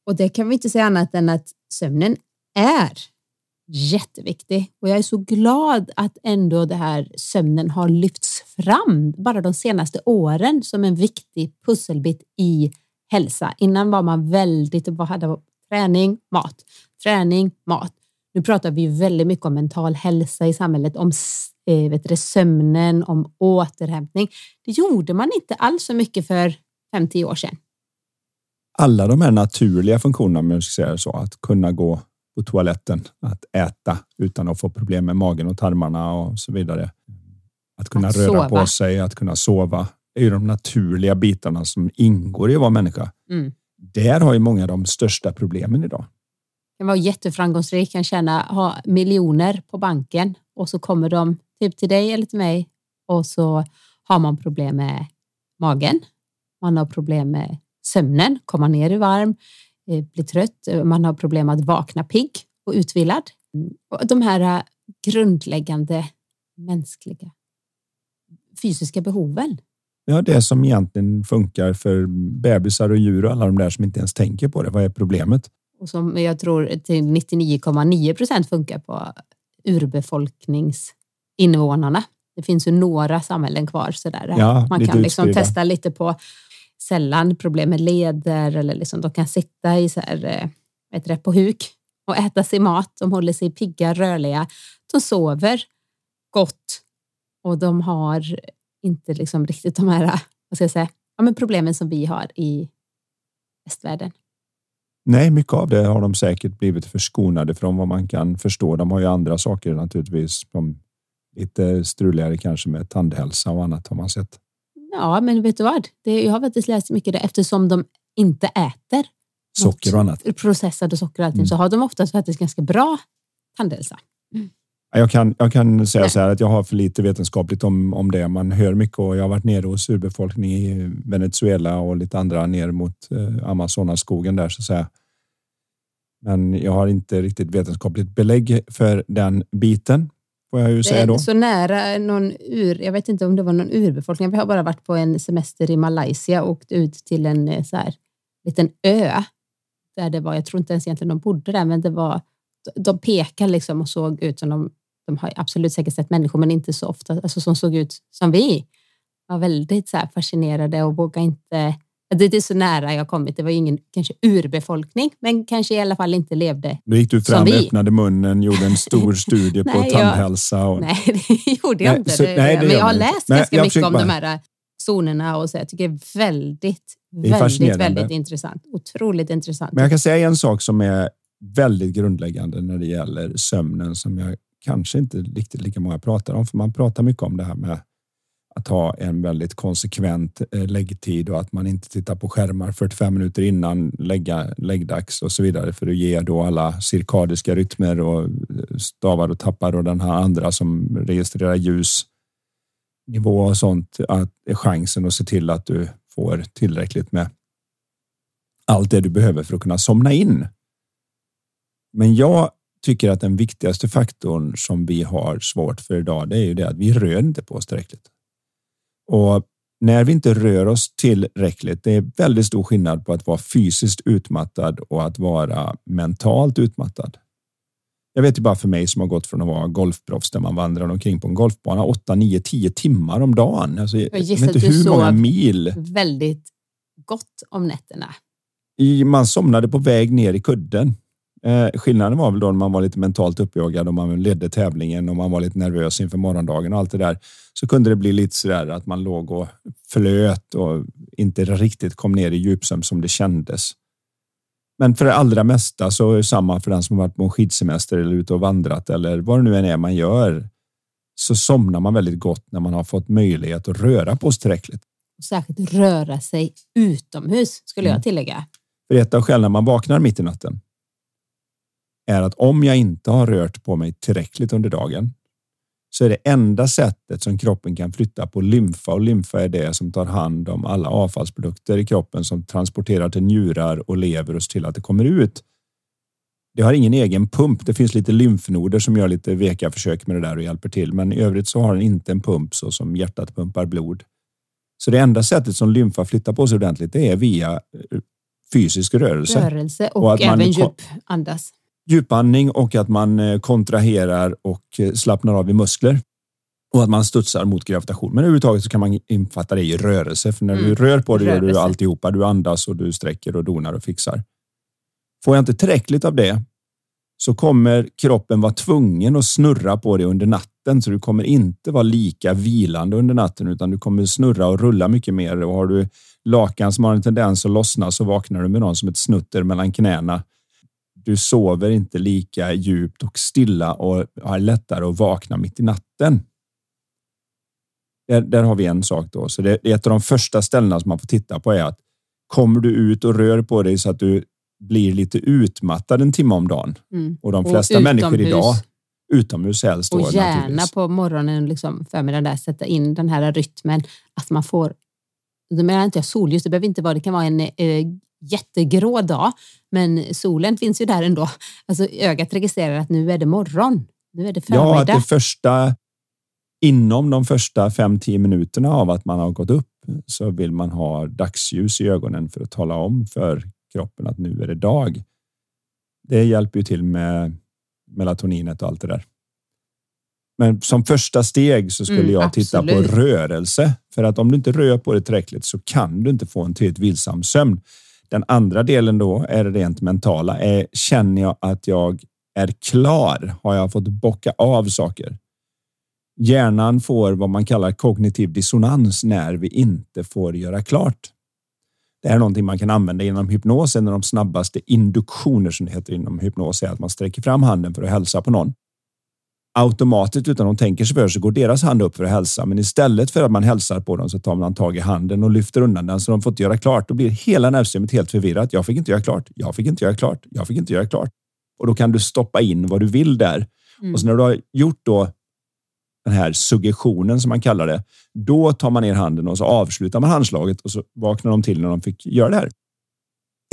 [SPEAKER 1] Och det kan vi inte säga annat än att sömnen är jätteviktig och jag är så glad att ändå det här sömnen har lyfts fram bara de senaste åren som en viktig pusselbit i hälsa. Innan var man väldigt, vad hade träning, mat, träning, mat. Nu pratar vi väldigt mycket om mental hälsa i samhället, om eh, vet du, sömnen, om återhämtning. Det gjorde man inte alls så mycket för 5-10 år sedan.
[SPEAKER 2] Alla de här naturliga funktionerna, om jag ska säga så, att kunna gå på toaletten, att äta utan att få problem med magen och tarmarna och så vidare. Att kunna
[SPEAKER 1] Att
[SPEAKER 2] röra
[SPEAKER 1] sova.
[SPEAKER 2] på sig, att kunna sova. är ju de naturliga bitarna som ingår i att vara människa.
[SPEAKER 1] Mm.
[SPEAKER 2] Där har ju många av de största problemen idag.
[SPEAKER 1] kan vara jätteframgångsrik, kan tjäna, ha miljoner på banken och så kommer de typ till dig eller till mig och så har man problem med magen. Man har problem med sömnen, komma ner i varm, eh, bli trött. eh, Man har problem att vakna pigg och utvilad. Och de här eh, grundläggande mänskliga fysiska behoven.
[SPEAKER 2] Ja, det som egentligen funkar för bebisar och djur och alla de där som inte ens tänker på det. Vad är problemet?
[SPEAKER 1] och som jag tror till 99,9 procent funkar på urbefolkningsinvånarna. Det finns ju några samhällen kvar sådär.
[SPEAKER 2] Ja,
[SPEAKER 1] Man kan liksom testa lite på sällan problem med leder eller liksom de kan sitta i så här, eh, det, på huk och äta sin mat. De håller sig pigga, rörliga. De sover gott och de har inte liksom riktigt de här vad ska jag säga, ja, men problemen som vi har i västvärlden.
[SPEAKER 2] Nej, mycket av det har de säkert blivit förskonade från vad man kan förstå. De har ju andra saker naturligtvis. De lite struligare kanske med tandhälsa och annat har man sett.
[SPEAKER 1] Ja, men vet du vad? Det, jag har faktiskt läst mycket det eftersom de inte äter
[SPEAKER 2] Socker och annat.
[SPEAKER 1] processade socker och allting
[SPEAKER 2] Mm.
[SPEAKER 1] så har de oftast faktiskt ganska bra tandhälsa.
[SPEAKER 2] Jag kan, jag kan säga
[SPEAKER 1] Nej.
[SPEAKER 2] så här att jag har för lite vetenskapligt om, om det. Man hör mycket och jag har varit nere hos urbefolkning i Venezuela och lite andra ner mot eh, Amazonasskogen där så att säga. Men jag har inte riktigt vetenskapligt belägg för den biten. Får jag ju säga då.
[SPEAKER 1] så nära någon ur, jag vet inte om det var någon urbefolkning. Vi har bara varit på en semester i Malaysia och åkt ut till en eh, så här, liten ö. Där det var, jag tror inte ens egentligen de bodde där, men det var, de pekade liksom och såg ut som de, de har absolut säkert sett människor, men inte så ofta, alltså som såg ut som vi. Var väldigt så här fascinerade och vågade inte, det är så nära jag kommit. Det var ingen kanske urbefolkning, men kanske i alla fall inte levde
[SPEAKER 2] Då gick du
[SPEAKER 1] Som
[SPEAKER 2] fram,
[SPEAKER 1] vi.
[SPEAKER 2] öppnade munnen, gjorde en stor studie på
[SPEAKER 1] Nej,
[SPEAKER 2] tandhälsa. Och,
[SPEAKER 1] Nej, det gjorde jag
[SPEAKER 2] Nej,
[SPEAKER 1] inte.
[SPEAKER 2] så-
[SPEAKER 1] det,
[SPEAKER 2] nej, det
[SPEAKER 1] men jag har läst
[SPEAKER 2] Men
[SPEAKER 1] ganska mycket om
[SPEAKER 2] bara-
[SPEAKER 1] de här zonerna och så. Jag tycker det är väldigt,
[SPEAKER 2] är
[SPEAKER 1] väldigt, väldigt intressant. Otroligt intressant.
[SPEAKER 2] Men jag kan säga en sak som är väldigt grundläggande när det gäller sömnen som jag kanske inte riktigt lika många pratar om. För man pratar mycket om det här med att ha en väldigt konsekvent eh, läggtid och att man inte tittar på skärmar 45 minuter innan lägga, läggdags och så vidare för att ge då alla cirkadiska rytmer och eh, stavar och tappar och den här andra som registrerar ljusnivå och sånt att är chansen att se till att du får tillräckligt med allt det du behöver för att kunna somna in. Men jag tycker att den viktigaste faktorn som vi har svårt för idag, det är ju det att vi rör inte på oss tillräckligt. Och när vi inte rör oss tillräckligt, det är väldigt stor skillnad på att vara fysiskt utmattad och att vara mentalt utmattad. Jag vet ju bara för mig som har gått från att vara golfproffs där man vandrar omkring på en golfbana 8, 9, 10 timmar om dagen. Alltså, jag
[SPEAKER 1] gissar
[SPEAKER 2] vet inte
[SPEAKER 1] att du
[SPEAKER 2] hur många mil.
[SPEAKER 1] Väldigt gott om nätterna.
[SPEAKER 2] I, man somnade på väg ner i kudden. Eh, skillnaden var väl då när man var lite mentalt uppjagad och man ledde tävlingen och man var lite nervös inför morgondagen och allt det där. Så kunde det bli lite sådär att man låg och flöt och inte riktigt kom ner i djupsömn som det kändes. Men för det allra mesta så är det samma för den som varit på en skidsemester eller ute och vandrat eller vad det nu än är man gör. Så somnar man väldigt gott när man har fått möjlighet att röra på sig tillräckligt.
[SPEAKER 1] Särskilt röra sig utomhus skulle
[SPEAKER 2] Mm.
[SPEAKER 1] jag tillägga.
[SPEAKER 2] För ett av skälen när man vaknar mitt i natten är att om jag inte har rört på mig tillräckligt under dagen så är det enda sättet som kroppen kan flytta på lymfa och lymfa är det som tar hand om alla avfallsprodukter i kroppen som transporterar till njurar och lever och ser till att det kommer ut. Det har ingen egen pump. Det finns lite lymfnoder som gör lite veka försök med det där och hjälper till, men i övrigt så har den inte en pump så som hjärtat pumpar blod. Så det enda sättet som lymfa flyttar på sig ordentligt, det är via eh, fysisk rörelse
[SPEAKER 1] Rörelse och,
[SPEAKER 2] Och att man
[SPEAKER 1] även
[SPEAKER 2] ko-
[SPEAKER 1] djupandas.
[SPEAKER 2] Djupandning och att man eh, kontraherar och eh, slappnar av i muskler. Och att man studsar mot gravitation. Men överhuvudtaget så kan man infatta det i rörelse. För när du
[SPEAKER 1] Mm.
[SPEAKER 2] rör på dig gör du alltihopa. Du andas och du sträcker och donar och fixar. Får jag inte tillräckligt av det så kommer kroppen vara tvungen att snurra på det under natten. Så du kommer inte vara lika vilande under natten utan du kommer snurra och rulla mycket mer. Och har du lakan som har en tendens att lossna så vaknar du med någon som ett snutter mellan knäna du sover inte lika djupt och stilla och har lättare att vakna mitt i natten. Där, där har vi en sak då. Så det är ett av de första ställena som man får titta på är att kommer du ut och rör på dig så att du blir lite utmattad en timme om dagen.
[SPEAKER 1] Mm.
[SPEAKER 2] Och de
[SPEAKER 1] Och
[SPEAKER 2] flesta människor
[SPEAKER 1] utomhus.
[SPEAKER 2] idag utomhus helst. då,
[SPEAKER 1] Och gärna på morgonen, liksom förmiddagen, där, sätta in den här rytmen. Att man får, då menar inte jag solljus, det behöver inte vara, det kan vara en eh, jättegrå dag, men solen finns ju där ändå. Alltså ögat registrerar att nu är det morgon, nu är det
[SPEAKER 2] Ja, att
[SPEAKER 1] förmiddag.
[SPEAKER 2] det första inom de första 5-10 minuterna av att man har gått upp så vill man ha dagsljus i ögonen för att tala om för kroppen att nu är det dag. Det hjälper ju till med melatoninet och allt det där. Men som första steg så skulle
[SPEAKER 1] Mm,
[SPEAKER 2] jag titta
[SPEAKER 1] absolut.
[SPEAKER 2] på rörelse. För att om du inte rör på det tillräckligt så kan du inte få en tillräckligt vilsam sömn. Den andra delen då är det rent mentala. Är, känner jag att jag är klar? Har jag fått bocka av saker? Hjärnan får vad man kallar kognitiv dissonans när vi inte får göra klart. Det är någonting man kan använda inom hypnos. En av de snabbaste induktioner som det heter inom hypnos är att man sträcker fram handen för att hälsa på någon. Automatiskt utan de tänker sig för så går deras hand upp för att hälsa. Men istället för att man hälsar på dem så tar man tag i handen och lyfter undan den så de får inte göra klart. Då blir hela nervsystemet helt förvirrat. Jag fick inte göra klart. Jag fick inte göra klart. Jag fick inte göra klart. Och då kan du stoppa in vad du vill där.
[SPEAKER 1] Mm.
[SPEAKER 2] Och så när du har gjort då den här suggestionen som man kallar det, då tar man ner handen och så avslutar man handslaget och så vaknar de till när de fick göra det här.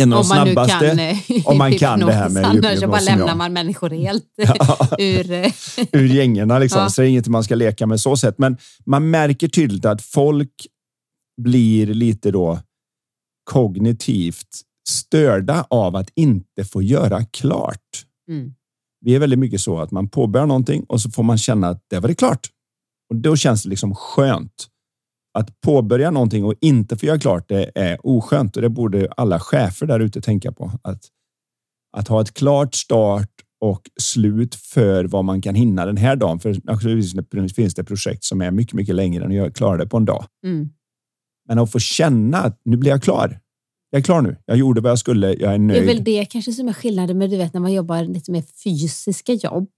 [SPEAKER 2] En av de
[SPEAKER 1] om man nu
[SPEAKER 2] snabbaste.
[SPEAKER 1] kan, eh,
[SPEAKER 2] om man kan det här med
[SPEAKER 1] Annars bara lämnar man människor helt ur... eh,
[SPEAKER 2] ur gängerna. Liksom.
[SPEAKER 1] Ja.
[SPEAKER 2] Så det är inget man ska leka med så sätt. Men man märker tydligt att folk blir lite då kognitivt störda av att inte få göra klart.
[SPEAKER 1] Mm.
[SPEAKER 2] Vi är väldigt mycket så att man påbörjar någonting och så får man känna att det var det klart. Och då känns det liksom skönt. Att påbörja någonting och inte få göra klart det är oskönt och det borde alla chefer där ute tänka på. Att, att ha ett klart start och slut för vad man kan hinna den här dagen. För naturligtvis finns det projekt som är mycket, mycket längre än att göra- klara det på en dag.
[SPEAKER 1] Mm.
[SPEAKER 2] Men att få känna att nu blir jag klar. Jag är klar nu. Jag gjorde vad jag skulle. Jag är
[SPEAKER 1] Det är
[SPEAKER 2] nöjd.
[SPEAKER 1] väl det kanske som är skillnaden med du vet när man jobbar lite mer fysiska jobb.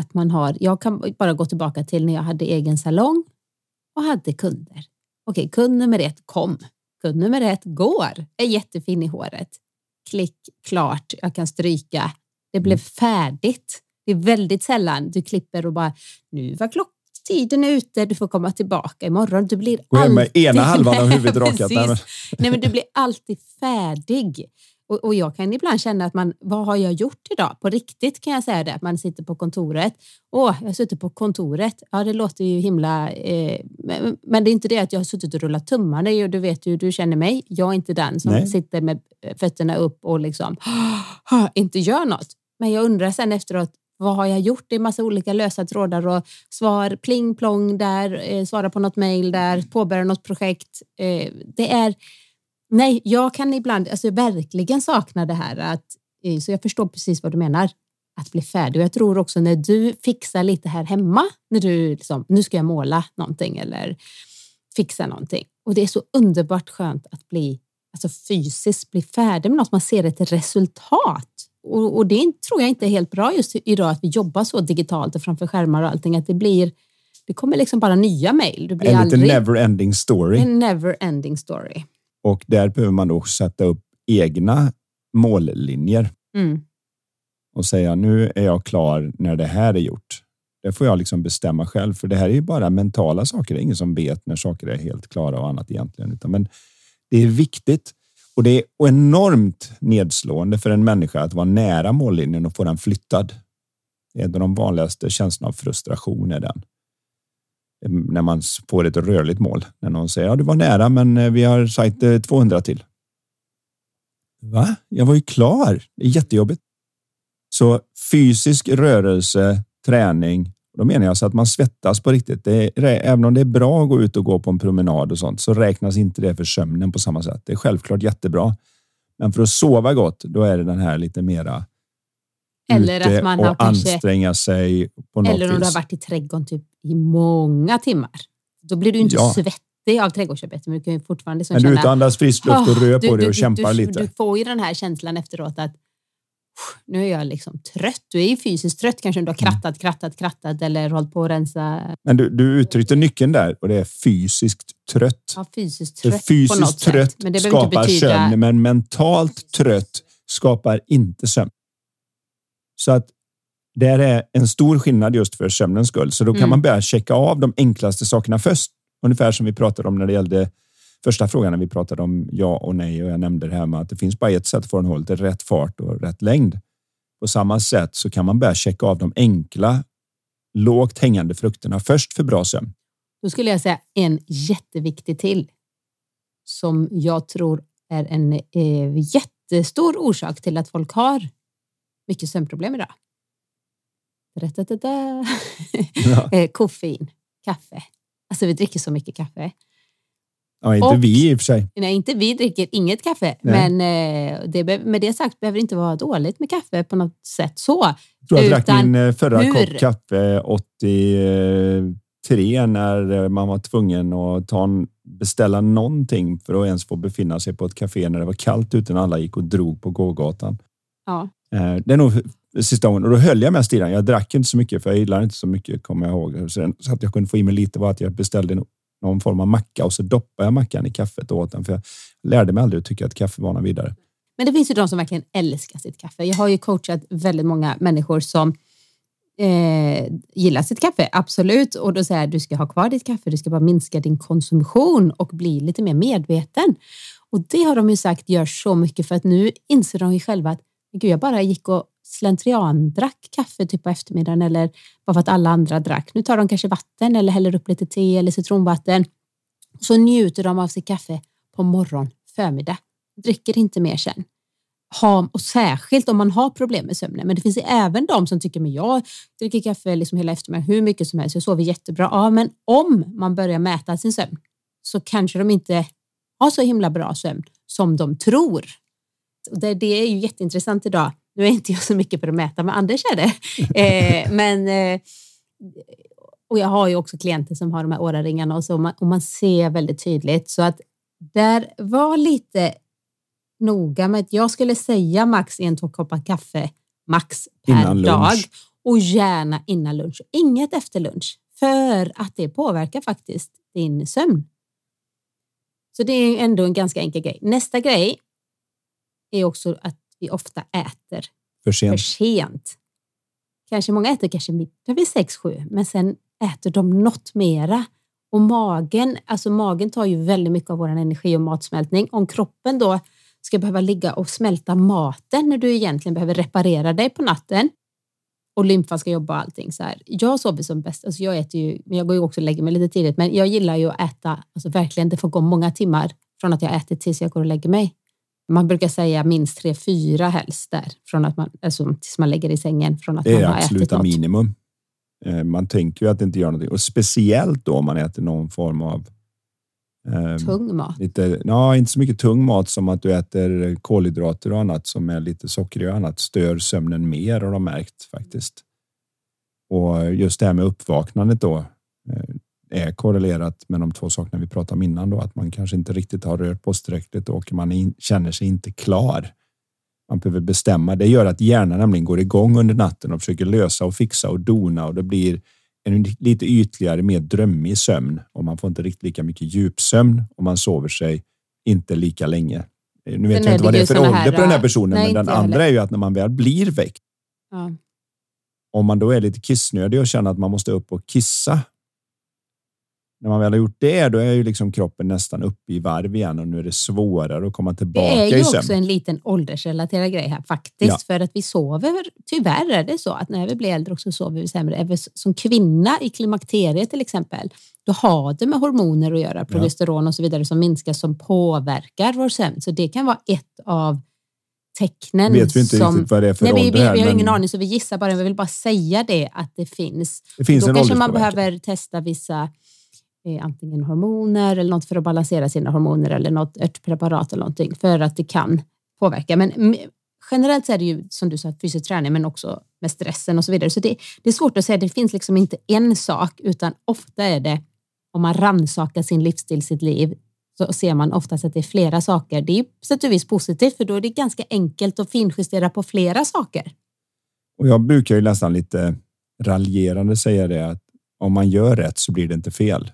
[SPEAKER 1] Att man har, jag kan bara gå tillbaka till när jag hade egen salong och hade kunder. Okej, kund nummer ett kom. Kund nummer ett går. Är jättefin i håret. Klick, klart, jag kan stryka. Det blev färdigt. Det är väldigt sällan du klipper och bara, nu var klocktiden ute, du får komma tillbaka imorgon. Du blir
[SPEAKER 2] Gå hem med
[SPEAKER 1] alltid...
[SPEAKER 2] ena halvan av huvudet rakat. Nej, men
[SPEAKER 1] du blir alltid färdig. Och, och jag kan ibland känna att man, vad har jag gjort idag? På riktigt kan jag säga det, att man sitter på kontoret. Åh, jag har suttit på kontoret. Ja, det låter ju himla... Eh, men, men det är inte det att jag har suttit och rullat tummarna. Du vet ju, du känner mig. Jag är inte den som
[SPEAKER 2] Nej.
[SPEAKER 1] sitter med fötterna upp och liksom inte gör något. Men jag undrar sen efteråt, vad har jag gjort? Det är massa olika lösa trådar och svar pling plong där, eh, svara på något mejl där, påbörja något projekt. Eh, det är, nej, jag kan ibland alltså, verkligen sakna det här att, eh, så jag förstår precis vad du menar, att bli färdig. Och jag tror också när du fixar lite här hemma, när du liksom, nu ska jag måla någonting eller fixa någonting. Och det är så underbart skönt att bli alltså fysiskt bli färdig med något, man ser ett resultat. Och, och det tror jag inte är helt bra just idag att vi jobbar så digitalt och framför skärmar och allting, att det blir det kommer liksom bara nya mejl.
[SPEAKER 2] En
[SPEAKER 1] aldrig
[SPEAKER 2] lite never ending story.
[SPEAKER 1] en never ending story.
[SPEAKER 2] Och där behöver man då sätta upp egna mållinjer
[SPEAKER 1] Mm.
[SPEAKER 2] och säga nu är jag klar när det här är gjort. Det får jag liksom bestämma själv, för det här är ju bara mentala saker. Det är ingen som vet när saker är helt klara och annat egentligen, utan men det är viktigt och det är enormt nedslående för en människa att vara nära mållinjen och få den flyttad. Det är En av de vanligaste känslorna av frustration är den. Eh, när man får ett rörligt mål. När någon säger ja, du var nära, men eh, vi har sagt eh, 200 till. Va? Jag var ju klar. Det är jättejobbigt. Så fysisk rörelse, träning, då menar jag så att man svettas på riktigt. Det är, även om det är bra att gå ut och gå på en promenad och sånt så räknas inte det för sömnen på samma sätt. Det är självklart jättebra. Men för att sova gott, då är det den här lite mera
[SPEAKER 1] eller
[SPEAKER 2] ute
[SPEAKER 1] att man
[SPEAKER 2] och
[SPEAKER 1] har kanske,
[SPEAKER 2] anstränga sig på något
[SPEAKER 1] eller om du har
[SPEAKER 2] vis.
[SPEAKER 1] varit i trädgården typ i många timmar. Då blir du inte
[SPEAKER 2] Ja.
[SPEAKER 1] svettig av trädgårdsarbete, men du kan ju fortfarande liksom
[SPEAKER 2] Men du
[SPEAKER 1] känna
[SPEAKER 2] ute och andas frisk luft och
[SPEAKER 1] "Ah",
[SPEAKER 2] rör på dig och kämpar
[SPEAKER 1] du,
[SPEAKER 2] lite.
[SPEAKER 1] Du får ju den här känslan efteråt att nu är jag liksom trött. Du är ju fysiskt trött kanske om du har
[SPEAKER 2] Mm.
[SPEAKER 1] krattat, krattat, krattat eller hållit på att rensa.
[SPEAKER 2] Men du, du uttryckte nyckeln där och det är fysiskt trött.
[SPEAKER 1] Ja, fysiskt trött på något
[SPEAKER 2] fysiskt trött
[SPEAKER 1] sätt. Men det behöver inte
[SPEAKER 2] skapar
[SPEAKER 1] betyda...
[SPEAKER 2] sömn, men mentalt trött skapar inte sömn. Så att det är en stor skillnad just för sömnens skull. Så då kan
[SPEAKER 1] Mm.
[SPEAKER 2] man börja checka av de enklaste sakerna först. Ungefär som vi pratade om när det gällde första frågan när vi pratade om ja och nej och jag nämnde det här med att det finns bara ett sätt att få den är rätt fart och rätt längd. På samma sätt så kan man börja checka av de enkla, lågt hängande frukterna först för bra sömn.
[SPEAKER 1] Då skulle jag säga en jätteviktig till som jag tror är en eh, jättestor orsak till att folk har mycket sömnproblem idag.
[SPEAKER 2] Ja.
[SPEAKER 1] Eh, Koffein, kaffe. Alltså vi dricker så mycket kaffe.
[SPEAKER 2] Ja, inte
[SPEAKER 1] Och-
[SPEAKER 2] vi i och för sig.
[SPEAKER 1] Nej, inte vi dricker inget kaffe,
[SPEAKER 2] Nej.
[SPEAKER 1] men eh, det, med det sagt behöver det inte vara dåligt med kaffe på något sätt så.
[SPEAKER 2] Jag tror jag drack min eh, förra
[SPEAKER 1] hur-
[SPEAKER 2] kopp kaffe 83 när man var tvungen att ta en, beställa någonting för att ens få befinna sig på ett café när det var kallt ute när alla gick och drog på gågatan.
[SPEAKER 1] Ja,
[SPEAKER 2] Eh, Det är nog sista gången och då höll jag mest i den. Jag drack inte så mycket för jag gillar inte så mycket kommer jag ihåg. Så att jag kunde få i mig lite var att jag beställde någon form av macka och så doppade jag mackan i kaffet och åt den för jag lärde mig aldrig att tycka att kaffe var något vidare.
[SPEAKER 1] Men det finns ju de som verkligen älskar sitt kaffe. Jag har ju coachat väldigt många människor som eh, gillar sitt kaffe, absolut. Och då säger jag du ska ha kvar ditt kaffe, du ska bara minska din konsumtion och bli lite mer medveten. Och det har de ju sagt gör så mycket för att nu inser de ju själva att Gud, jag bara gick och slentrian drack kaffe typ på eftermiddagen eller bara för att alla andra drack. Nu tar de kanske vatten eller häller upp lite te eller citronvatten. Så njuter de av sitt kaffe på morgon, förmiddag. Dricker inte mer sen. Ha, och särskilt om man har problem med sömnen. Men det finns även de som tycker att jag dricker kaffe liksom hela eftermiddagen hur mycket som helst. Jag sover jättebra. Ja, men om man börjar mäta sin sömn så kanske de inte har så himla bra sömn som de tror. Och det, det är ju jätteintressant idag. Nu är inte jag så mycket för att mäta, men Anders är det. Eh, men, eh, och jag har ju också klienter som har de här åraringarna och, så, och man, och man ser väldigt tydligt. Så att där var lite noga med att jag skulle säga max en två koppar kaffe max per
[SPEAKER 2] Innan lunch.
[SPEAKER 1] dag och gärna innan lunch. Inget efter lunch för att det påverkar faktiskt din sömn. Så det är ändå en ganska enkel grej. Nästa grej är också att vi ofta äter
[SPEAKER 2] För
[SPEAKER 1] för
[SPEAKER 2] sent.
[SPEAKER 1] sent. Kanske många äter kanske middag vid 6-7, men sen äter de något mera. Och magen, alltså magen tar ju väldigt mycket av vår energi och matsmältning. Om kroppen då ska behöva ligga och smälta maten när du egentligen behöver reparera dig på natten och lymfan ska jobba och allting så här. Jag sover som bäst, alltså jag äter ju, men jag går ju också och lägger mig lite tidigt, men jag gillar ju att äta, alltså verkligen, det får gå många timmar från att jag ätit tills jag går och lägger mig. Man brukar säga minst tre, fyra helst där, från att man, alltså tills man lägger i sängen från att
[SPEAKER 2] Det är
[SPEAKER 1] man har ätit
[SPEAKER 2] absoluta
[SPEAKER 1] något.
[SPEAKER 2] minimum. Eh, Man tänker ju att det inte gör någonting och speciellt då om man äter någon form av eh,
[SPEAKER 1] Tung mat.
[SPEAKER 2] Lite, ja, inte så mycket tung mat som att du äter kolhydrater och annat som är lite sockrig och annat stör sömnen mer har de märkt faktiskt. Och just det här med uppvaknandet då. Eh, är korrelerat med de två sakerna vi pratade om innan då, att man kanske inte riktigt har rört på tillräckligt och man in, känner sig inte klar. Man behöver bestämma. Det gör att hjärnan nämligen går igång under natten och försöker lösa och fixa och dona och det blir en lite ytligare, mer drömmig sömn och man får inte riktigt lika mycket djupsömn och man sover sig inte lika länge. Nu vet jag inte vad det är för ålder här, på den här personen, nej, men den andra är ju att när man väl blir väckt. Ja. Om man då är lite kissnödig och känner att man måste upp och kissa när man väl har gjort det, då är ju liksom kroppen nästan uppe i varv igen och nu är det svårare att komma tillbaka
[SPEAKER 1] i. Det är
[SPEAKER 2] ju
[SPEAKER 1] också en liten åldersrelaterad grej här faktiskt, ja. för att vi sover. Tyvärr är det så att när vi blir äldre också sover vi sämre. Som kvinna i klimakteriet till exempel, då har det med hormoner att göra, progesteron och så vidare som minskar som påverkar vår sömn. Så det kan vara ett av tecknen.
[SPEAKER 2] Vet vi inte som, riktigt vad det är för
[SPEAKER 1] nej,
[SPEAKER 2] ålder?
[SPEAKER 1] Vi, vi, vi har ingen aning så vi gissar bara. Vi vill bara säga det att det finns.
[SPEAKER 2] Det finns
[SPEAKER 1] då kanske man behöver testa vissa eh, antingen hormoner eller något för att balansera sina hormoner eller något örtpreparat eller någonting för att det kan påverka. Men generellt så är det ju som du sa fysisk träning men också med stressen och så vidare. Så det, det är svårt att säga. Det finns liksom inte en sak utan ofta är det om man rannsakar sin livsstil, sitt liv så ser man oftast att det är flera saker. Det är på sätt och vis positivt för då är det ganska enkelt att finjustera på flera saker.
[SPEAKER 2] Och jag brukar ju nästan lite raljerande säga det att om man gör rätt så blir det inte fel.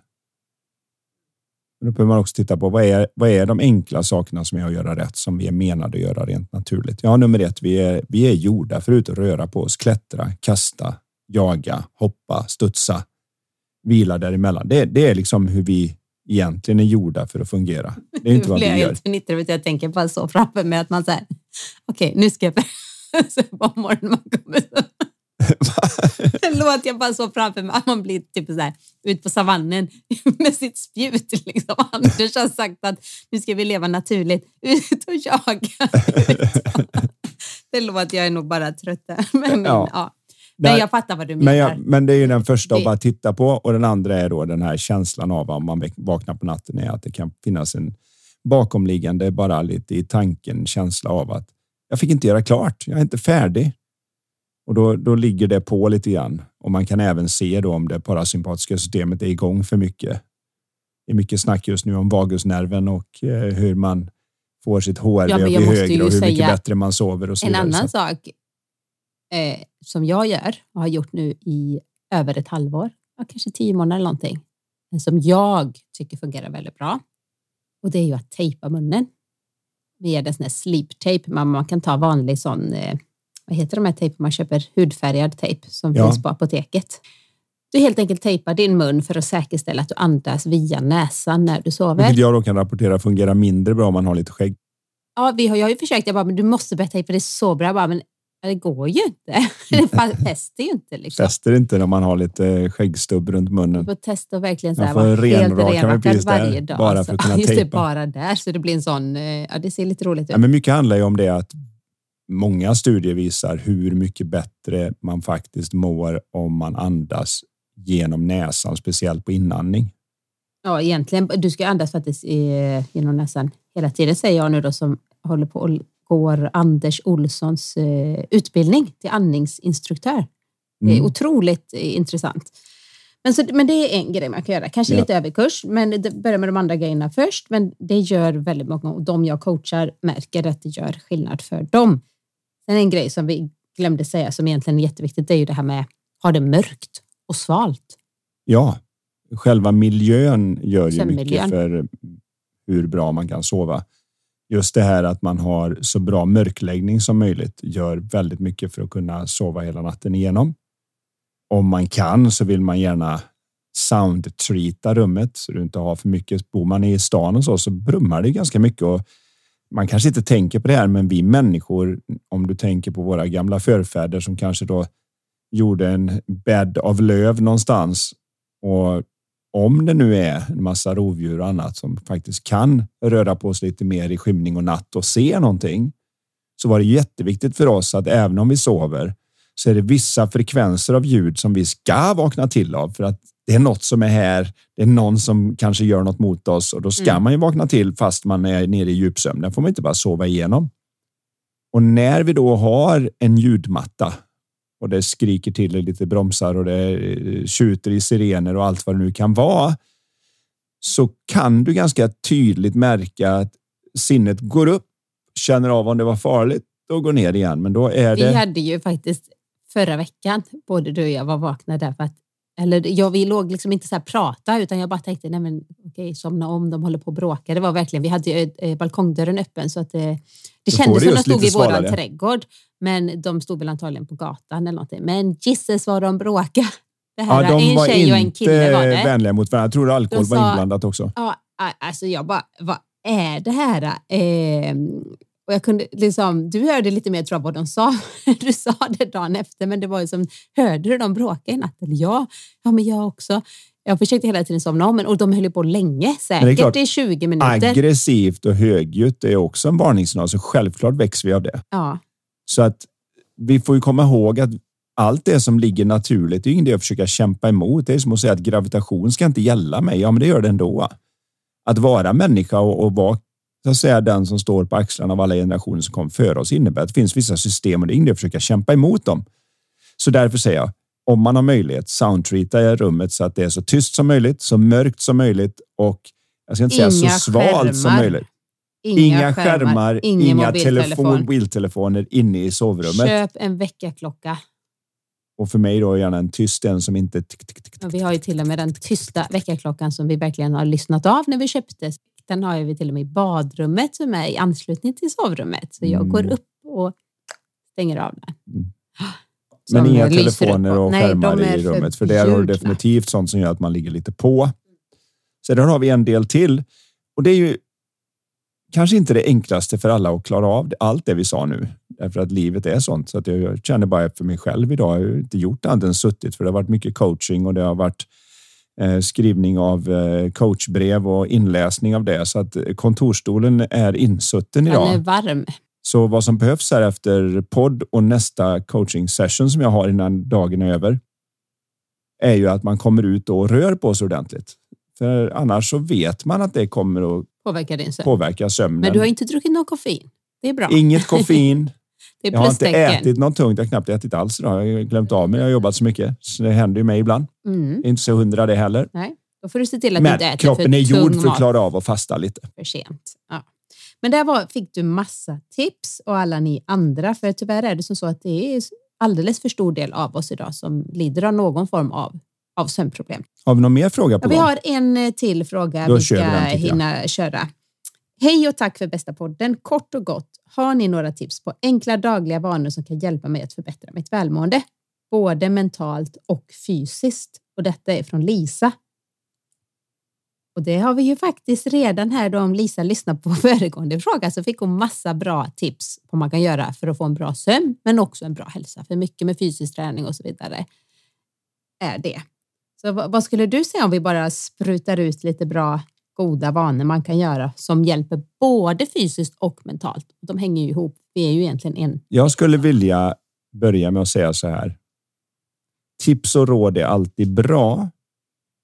[SPEAKER 2] Men då behöver man också titta på vad är, vad är de enkla sakerna som är att göra rätt som vi är menade att göra rent naturligt. Ja, nummer ett, vi är, vi är gjorda för att röra på oss, klättra, kasta, jaga, hoppa, studsa, vila däremellan. Det, det är liksom hur vi egentligen är gjorda för att fungera. Det är inte vad vi gör.
[SPEAKER 1] Jag, jag tänker bara så framför mig att man säger, okej, okay, nu ska jag på morgonen man kommer låter jag bara så framför mig att man blir typ så här, ut på savannen med sitt spjut. Liksom. Anders har sagt att nu ska vi leva naturligt, ut och jaga. låter jag är nog bara trött Men, ja. ja. Men jag fattar vad du menar.
[SPEAKER 2] Men, jag, men det är ju den första det... att bara titta på och den andra är då den här känslan av om man vaknar på natten är att det kan finnas en bakomliggande, bara lite i tanken, känsla av att jag fick inte göra klart. Jag är inte färdig. Och då, då ligger det på lite grann och man kan även se då om det parasympatiska systemet är igång för mycket. Det är mycket snack just nu om vagusnerven och eh, hur man får sitt HRV ja, att bli högre och hur mycket bättre man sover och så
[SPEAKER 1] En vidare. annan sak eh, som jag gör och har gjort nu i över ett halvår, kanske tio månader eller någonting, men som jag tycker fungerar väldigt bra. Och det är ju att tejpa munnen med en sån här sleep tape. Man, man kan ta vanlig sån, eh, vad heter de här tejpen man köper, hudfärgad tejp som ja. finns på apoteket. Du helt enkelt tejpar din mun för att säkerställa att du andas via näsan när du sover.
[SPEAKER 2] Vilket jag då kan rapportera fungerar mindre bra om man har lite skägg.
[SPEAKER 1] Ja, vi har, jag har ju försökt. Jag bara, men du måste börja tejpa, det är så bra. Jag bara, men det går ju inte. Det fäster ju inte. Liksom.
[SPEAKER 2] Fäster inte när man har lite skäggstubb runt munnen.
[SPEAKER 1] Du får testa verkligen så här, vara renrakad varje dag.
[SPEAKER 2] Bara för att kunna
[SPEAKER 1] just
[SPEAKER 2] tejpa.
[SPEAKER 1] Det, bara där. Så det blir en sån, eh, ja det ser lite roligt ut.
[SPEAKER 2] Ja, men mycket handlar ju om det att många studier visar hur mycket bättre man faktiskt mår om man andas genom näsan, speciellt på inandning.
[SPEAKER 1] Ja, egentligen. Du ska andas faktiskt genom näsan hela tiden säger jag nu då som håller på går Anders Olssons eh, utbildning till andningsinstruktör. Det är mm. otroligt eh, intressant. Men, så, men det är en grej man kan göra, kanske ja. lite överkurs, men det börjar med de andra grejerna först. Men det gör väldigt många och de jag coachar märker att det gör skillnad för dem. Sen en grej som vi glömde säga som egentligen är jätteviktigt, det är ju det här med ha det mörkt och svalt.
[SPEAKER 2] Ja, själva miljön gör ju mycket för hur bra man kan sova just det här att man har så bra mörkläggning som möjligt gör väldigt mycket för att kunna sova hela natten igenom. Om man kan så vill man gärna soundtreata rummet så du inte har för mycket. Bor man i stan och så så brummar det ganska mycket och man kanske inte tänker på det här, men vi människor, om du tänker på våra gamla förfäder som kanske då gjorde en bädd av löv någonstans och om det nu är en massa rovdjur och annat som faktiskt kan röra på sig lite mer i skymning och natt och se någonting, så var det jätteviktigt för oss att även om vi sover så är det vissa frekvenser av ljud som vi ska vakna till av för att det är något som är här. Det är någon som kanske gör något mot oss och då ska mm. man ju vakna till fast man är nere i djupsömn. Den får man inte bara sova igenom. Och när vi då har en ljudmatta och det skriker till lite bromsar och det eh, tjuter i sirener och allt vad det nu kan vara. Så kan du ganska tydligt märka att sinnet går upp, känner av om det var farligt och går ner igen. Men då är det.
[SPEAKER 1] Vi hade ju faktiskt förra veckan, både du och jag var vakna därför att eller jag, vi låg liksom inte så här prata utan jag bara tänkte, nej men okej, somna om, de håller på att bråka. Det var verkligen, vi hade ju eh, balkongdörren öppen så att det, det kändes som de stod i våran trädgård. Men de stod väl antagligen på gatan eller någonting. Men gisses vad de bråkade.
[SPEAKER 2] Det här, ja, de en var tjej och en kille var det. vänliga mot varandra. Jag tror alkohol de var inblandat också.
[SPEAKER 1] Ja, alltså jag bara, vad är det här? Eh, och jag kunde liksom, du hörde lite mer tror jag vad de sa. Du sa det dagen efter, men det var ju som, hörde du dem bråka i natt? ja, ja, men jag också. Jag försökte hela tiden somna om, och de höll på länge, säkert klart, i 20 minuter.
[SPEAKER 2] Aggressivt och högljutt är också en varningssignal, så självklart växer vi av det.
[SPEAKER 1] Ja.
[SPEAKER 2] Så att vi får ju komma ihåg att allt det som ligger naturligt, det är ingen idé att försöka kämpa emot. Det är som att säga att gravitation ska inte gälla mig. Ja, men det gör det ändå. Att vara människa och, och vara så att säga, den som står på axlarna av alla generationer som kom före oss innebär att det finns vissa system och det är ingen att försöka kämpa emot dem. Så därför säger jag, om man har möjlighet, soundtreata rummet så att det är så tyst som möjligt, så mörkt som möjligt och jag ska inte Inga säga så svalt skärmar. som möjligt. Inga, inga skärmar, skärmar inga telefon, mobiltelefoner inne i sovrummet.
[SPEAKER 1] Köp en väckarklocka.
[SPEAKER 2] Och för mig då gärna en tyst en som inte... Tick, tick, tick,
[SPEAKER 1] ja, vi har ju till och med den tysta väckarklockan som vi verkligen har lyssnat av när vi köpte den har vi till och med i badrummet som är i anslutning till sovrummet. Så jag mm. går upp och stänger av den. Mm.
[SPEAKER 2] Men inga telefoner och skärmar Nej, i rummet, för där har du definitivt sånt som gör att man ligger lite på. Sedan har vi en del till och det är ju kanske inte det enklaste för alla att klara av allt det vi sa nu, därför att livet är sånt så att jag känner bara för mig själv idag. Jag har inte gjort annat än suttit för det har varit mycket coaching och det har varit skrivning av eh, coachbrev och inläsning av det. Så att kontorstolen är insutten idag.
[SPEAKER 1] Den är varm.
[SPEAKER 2] Så vad som behövs här efter podd och nästa coaching session som jag har innan dagen är över är ju att man kommer ut och rör på sig ordentligt. För annars så vet man att det kommer att
[SPEAKER 1] påverka, din sömn.
[SPEAKER 2] påverka sömnen.
[SPEAKER 1] Men du har inte druckit något koffein. Det är bra.
[SPEAKER 2] Inget koffein. Det är jag har inte ätit något tungt. Jag har knappt ätit alls idag. Jag har glömt av mig. Jag har jobbat så mycket. Så det händer ju mig ibland. Mm. Inte så hundra det heller.
[SPEAKER 1] Nej, då får du se till att
[SPEAKER 2] Men
[SPEAKER 1] du inte äter
[SPEAKER 2] kroppen
[SPEAKER 1] för
[SPEAKER 2] är gjord för att klara av att fasta lite.
[SPEAKER 1] För sent. Ja. Men där var, fick du massa tips och alla ni andra. För tyvärr är det som så att det är alldeles för stor del av oss idag som lider av någon form av, av sömnproblem.
[SPEAKER 2] Har vi någon mer fråga på ja,
[SPEAKER 1] Vi har en eh, till fråga Då vi ska hinna köra. Hej och tack för bästa podden. Kort och gott, har ni några tips på enkla dagliga vanor som kan hjälpa mig att förbättra mitt välmående? Både mentalt och fysiskt. Och detta är från Lisa. Och det har vi ju faktiskt redan här då om Lisa lyssnar på föregående fråga så fick hon massa bra tips på vad man kan göra för att få en bra sömn men också en bra hälsa. För mycket med fysisk träning och så vidare är det. Så vad skulle du säga om vi bara sprutar ut lite bra goda vanor man kan göra som hjälper både fysiskt och mentalt. De hänger ju ihop. Vi är ju egentligen en.
[SPEAKER 2] Jag skulle vilja börja med att säga så här. Tips och råd är alltid bra,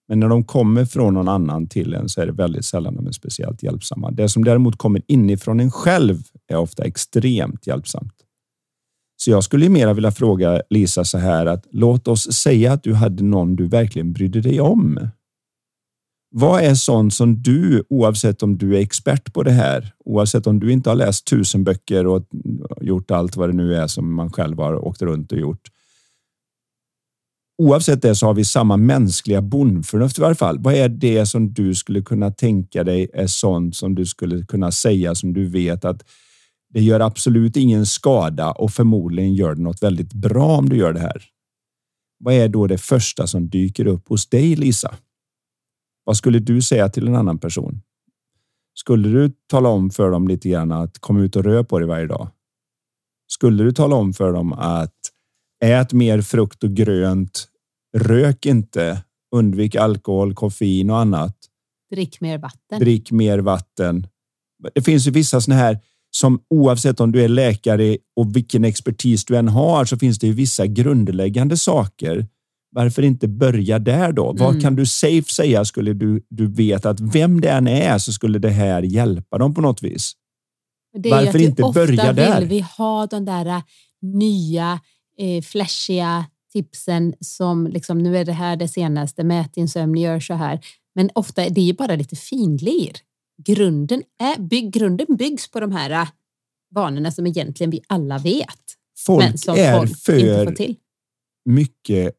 [SPEAKER 2] men när de kommer från någon annan till en så är det väldigt sällan de är speciellt hjälpsamma. Det som däremot kommer inifrån en själv är ofta extremt hjälpsamt. Så jag skulle mera vilja fråga Lisa så här att låt oss säga att du hade någon du verkligen brydde dig om vad är sånt som du, oavsett om du är expert på det här, oavsett om du inte har läst tusen böcker och gjort allt vad det nu är som man själv har åkt runt och gjort. Oavsett det så har vi samma mänskliga bondförnuft i varje fall. Vad är det som du skulle kunna tänka dig är sånt som du skulle kunna säga som du vet att det gör absolut ingen skada och förmodligen gör det något väldigt bra om du gör det här. Vad är då det första som dyker upp hos dig, Lisa? Vad skulle du säga till en annan person? Skulle du tala om för dem lite grann att kom ut och rör på dig varje dag? Skulle du tala om för dem att ät mer frukt och grönt, rök inte, undvik alkohol, koffein och annat.
[SPEAKER 1] Drick mer vatten.
[SPEAKER 2] Drick mer vatten. Det finns ju vissa sådana här som oavsett om du är läkare och vilken expertis du än har så finns det ju vissa grundläggande saker varför inte börja där då? Mm. Vad kan du safe säga skulle du, du vet att vem det än är så skulle det här hjälpa dem på något vis?
[SPEAKER 1] Varför inte börja där? Ofta vill vi ha de där äh, nya eh, flashiga tipsen som liksom, nu är det här det senaste, mät din sömn, gör så här. Men ofta är det ju bara lite finlir. Grunden, är, bygg, grunden byggs på de här äh, vanorna som egentligen vi alla vet.
[SPEAKER 2] Folk
[SPEAKER 1] men som
[SPEAKER 2] är
[SPEAKER 1] folk inte får
[SPEAKER 2] för
[SPEAKER 1] till.
[SPEAKER 2] mycket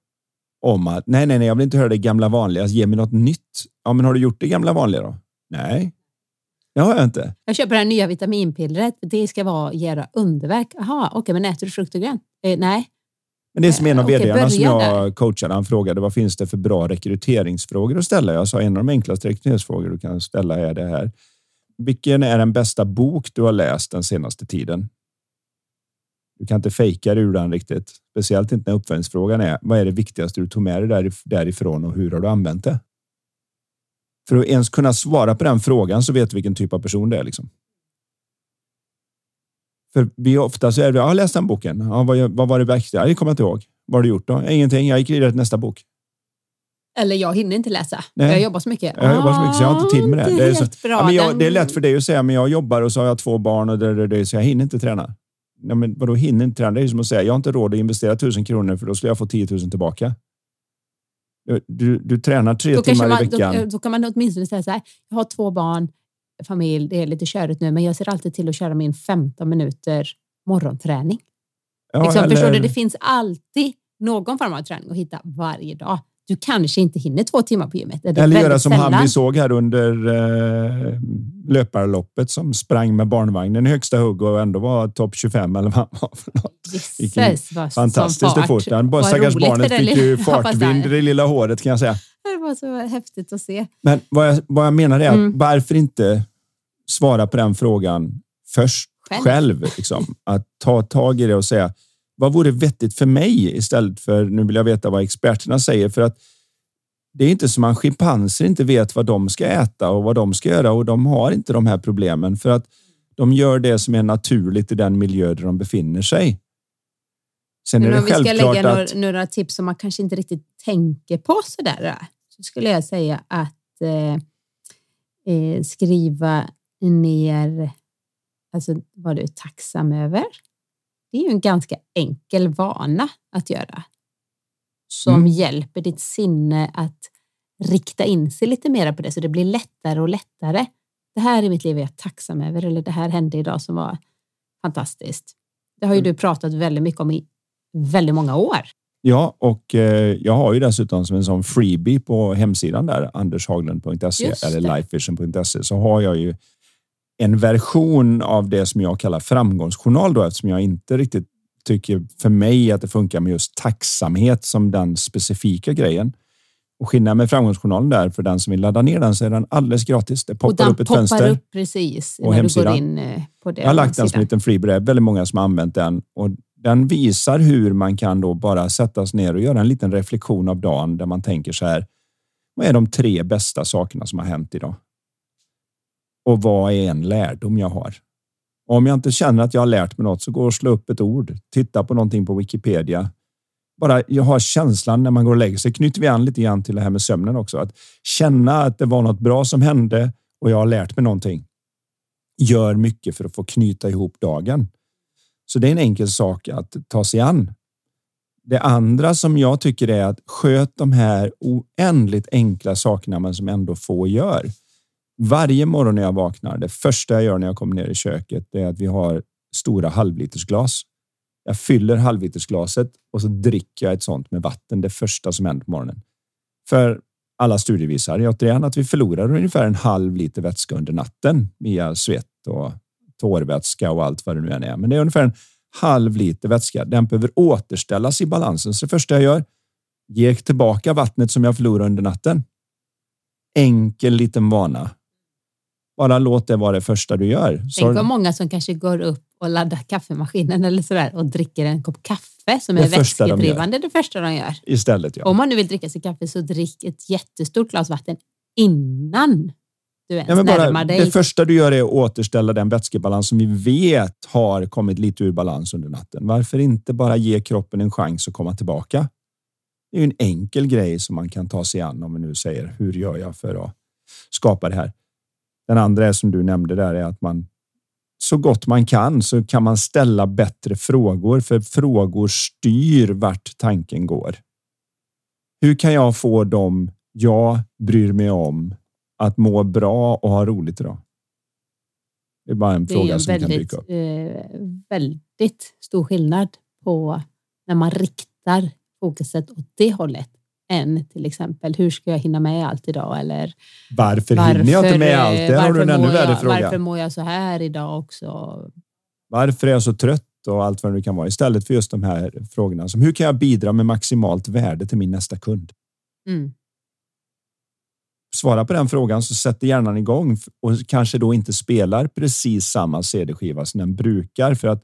[SPEAKER 2] om att nej, nej, nej, jag vill inte höra det gamla vanliga. Ge mig något nytt. Ja, men har du gjort det gamla vanliga då? Nej, det har jag inte.
[SPEAKER 1] Jag köper det här nya vitaminpillret. Det ska vara göra underverk. Jaha, okej, men äter du frukt och grönt? Eh, nej.
[SPEAKER 2] Men det är som en av
[SPEAKER 1] Okej,
[SPEAKER 2] vdarna som
[SPEAKER 1] börja
[SPEAKER 2] jag coachade. Han frågade vad finns det för bra rekryteringsfrågor att ställa? Jag sa en av de enklaste rekryteringsfrågor du kan ställa är det här. Vilken är den bästa bok du har läst den senaste tiden? Du kan inte fejka det ur den riktigt, speciellt inte när uppföljningsfrågan är vad är det viktigaste du tog med dig därif- därifrån och hur har du använt det? För att ens kunna svara på den frågan så vet du vilken typ av person det är. Liksom. För vi ofta så är det, jag har läst den boken. Ja, vad, vad var det viktiga? Det kommer jag inte ihåg. Vad har du gjort då? Ingenting. Jag gick vidare till nästa bok.
[SPEAKER 1] Eller jag hinner inte läsa.
[SPEAKER 2] Nej.
[SPEAKER 1] Jag jobbar så mycket.
[SPEAKER 2] Jag jobbar så mycket så jag har inte tid med det.
[SPEAKER 1] Ah,
[SPEAKER 2] Det är, så, ja, men jag, det är lätt för dig att säga, men jag jobbar och så har jag två barn och det, det, det, så jag hinner inte träna. Ja, men vadå hinner inte träna? Det är som att säga, jag har inte råd att investera tusen kronor för då skulle jag få 10 000 tillbaka. Du, du, tränar tre
[SPEAKER 1] då,
[SPEAKER 2] timmar i
[SPEAKER 1] man,
[SPEAKER 2] veckan.
[SPEAKER 1] då, då kan man åtminstone säga så här. Jag har två barn, familj, det är lite körigt nu, men jag ser alltid till att köra min 15 minuter morgonträning.
[SPEAKER 2] Ja,
[SPEAKER 1] liksom, Förstår du?
[SPEAKER 2] eller-
[SPEAKER 1] Det finns alltid någon form av träning att hitta varje dag. Du kanske inte hinner två timmar på gymmet.
[SPEAKER 2] Eller göra som han vi såg här under eh, löparloppet som sprang med barnvagnen i högsta hugg och ändå var topp 25 eller vad han var för något.
[SPEAKER 1] Gisses vad
[SPEAKER 2] Fantastiskt hur fort. Han stackars barnet fick ju fartvind i det lilla håret kan jag säga.
[SPEAKER 1] Det var så häftigt att se.
[SPEAKER 2] Men vad jag, vad jag menar är att
[SPEAKER 1] Mm.
[SPEAKER 2] varför inte svara på den frågan först
[SPEAKER 1] Själv.
[SPEAKER 2] själv? liksom. Att ta tag i det och säga vad vore vettigt för mig istället för nu vill jag veta vad experterna säger för att det är inte som att schimpanser inte vet vad de ska äta och vad de ska göra och de har inte de här problemen för att de gör det som är naturligt i den miljö där de befinner sig. Sen är
[SPEAKER 1] Men
[SPEAKER 2] det
[SPEAKER 1] om vi ska lägga
[SPEAKER 2] att
[SPEAKER 1] några, några tips som man kanske inte riktigt tänker på sådär, så skulle jag säga att eh, eh, skriva ner alltså, vad du är tacksam över. Det är ju en ganska enkel vana att göra som
[SPEAKER 2] Mm.
[SPEAKER 1] hjälper ditt sinne att rikta in sig lite mer på det så det blir lättare och lättare. Det här i mitt liv är jag tacksam över eller det här hände idag som var fantastiskt. Det har ju
[SPEAKER 2] Mm.
[SPEAKER 1] du pratat väldigt mycket om i väldigt många år.
[SPEAKER 2] Ja, och eh, jag har ju dessutom som en sån freebie på hemsidan där, andershaglund.se eller lifevision.se, så har jag ju en version av det som jag kallar framgångsjournal då, eftersom jag inte riktigt tycker för mig att det funkar med just tacksamhet som den specifika grejen. Och skillnaden med framgångsjournalen där, för den som vill ladda ner den så är den alldeles gratis. Det
[SPEAKER 1] och
[SPEAKER 2] poppar upp ett
[SPEAKER 1] poppar
[SPEAKER 2] fönster.
[SPEAKER 1] upp precis
[SPEAKER 2] Och
[SPEAKER 1] när du
[SPEAKER 2] hemsidan.
[SPEAKER 1] går in eh, på det.
[SPEAKER 2] Jag har lagt den som en liten är väldigt många som har använt den och den visar hur man kan då bara sätta sig ner och göra en liten reflektion av dagen där man tänker så här. Vad är de tre bästa sakerna som har hänt idag? Och vad är en lärdom jag har? Om jag inte känner att jag har lärt mig något så går och slå upp ett ord, titta på någonting på Wikipedia. Bara jag har känslan när man går och lägger sig. Knyter vi an lite grann till det här med sömnen också. Att känna att det var något bra som hände och jag har lärt mig någonting gör mycket för att få knyta ihop dagen. Så det är en enkel sak att ta sig an. Det andra som jag tycker är att sköt de här oändligt enkla sakerna men som ändå få gör. Varje morgon när jag vaknar, det första jag gör när jag kommer ner i köket det är att vi har stora halvlitersglas. Jag fyller halvlitersglaset och så dricker jag ett sånt med vatten. Det första som händer på morgonen. För alla studier visar återigen att vi förlorar ungefär en halv liter vätska under natten via svett och tårvätska och allt vad det nu än är. Men det är ungefär en halv liter vätska. Den behöver återställas i balansen. Så det första jag gör, ger tillbaka vattnet som jag förlorar under natten. Enkel liten vana. Bara låt det vara det första du gör. Så
[SPEAKER 1] Tänk vad många som kanske går upp och laddar kaffemaskinen eller sådär och dricker en kopp kaffe som
[SPEAKER 2] Det
[SPEAKER 1] är
[SPEAKER 2] första de
[SPEAKER 1] vätskedrivande det första de gör.
[SPEAKER 2] istället. Ja.
[SPEAKER 1] Om man nu vill dricka sig kaffe så drick ett jättestort glas vatten innan du ens
[SPEAKER 2] bara,
[SPEAKER 1] närmar dig.
[SPEAKER 2] det första du gör är att återställa den vätskebalans som vi vet har kommit lite ur balans under natten. Varför inte bara ge kroppen en chans att komma tillbaka? Det är ju en enkel grej som man kan ta sig an om vi nu säger hur gör jag för att skapa det här? Den andra är som du nämnde där är att man så gott man kan så kan man ställa bättre frågor för frågor styr vart tanken går. Hur kan jag få dem jag bryr mig om att må bra och ha roligt idag? Det är bara en
[SPEAKER 1] Det
[SPEAKER 2] fråga
[SPEAKER 1] en
[SPEAKER 2] som
[SPEAKER 1] väldigt,
[SPEAKER 2] kan dyka upp.
[SPEAKER 1] eh, väldigt stor skillnad på när man riktar fokuset åt det hållet än till exempel hur ska jag hinna med allt idag eller
[SPEAKER 2] Varför, hinner jag inte med allt? Där har du en
[SPEAKER 1] varför
[SPEAKER 2] ännu värre fråga.
[SPEAKER 1] Varför mår jag så här idag också?
[SPEAKER 2] Varför är jag så trött och allt vad det nu kan vara istället för just de här frågorna som hur kan jag bidra med maximalt värde till min nästa kund?
[SPEAKER 1] Mm.
[SPEAKER 2] Svara på den frågan så sätter hjärnan igång och kanske då inte spelar precis samma CD-skiva som den brukar för att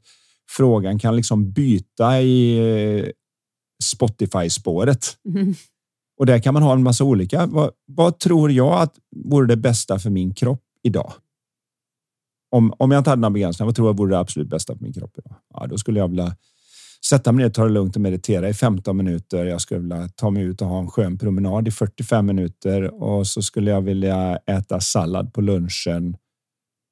[SPEAKER 2] frågan kan liksom byta i eh, Spotify spåret
[SPEAKER 1] Mm.
[SPEAKER 2] och där kan man ha en massa olika. Vad, vad tror jag att vore det bästa för min kropp idag? Om, om jag inte hade några begränsningar, vad tror jag vore det absolut bästa för min kropp idag? Ja, då skulle jag vilja sätta mig ner, ta det lugnt och meditera i 15 minuter. Jag skulle vilja ta mig ut och ha en skön promenad i 45 minuter och så skulle jag vilja äta sallad på lunchen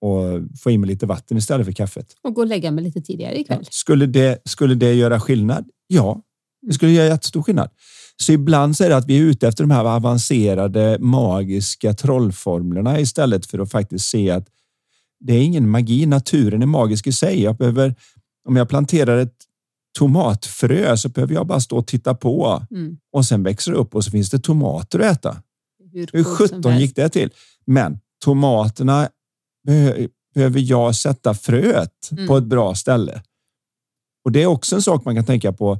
[SPEAKER 2] och få i mig lite vatten istället för kaffet.
[SPEAKER 1] Och gå och lägga mig lite tidigare ikväll.
[SPEAKER 2] Skulle det, skulle det göra skillnad? Ja, det skulle göra jättestor skillnad. Så ibland så är det att vi är ute efter de här avancerade magiska trollformlerna istället för att faktiskt se att det är ingen magi. Naturen är magisk i sig. Jag behöver, om jag planterar ett tomatfrö så behöver jag bara stå och titta på
[SPEAKER 1] Mm.
[SPEAKER 2] och sen växer det upp och så finns det tomater att äta.
[SPEAKER 1] Hur,
[SPEAKER 2] sjutton gick det till? Men tomaterna behö- behöver jag sätta fröet
[SPEAKER 1] Mm.
[SPEAKER 2] på ett bra ställe. Och det är också en sak man kan tänka på.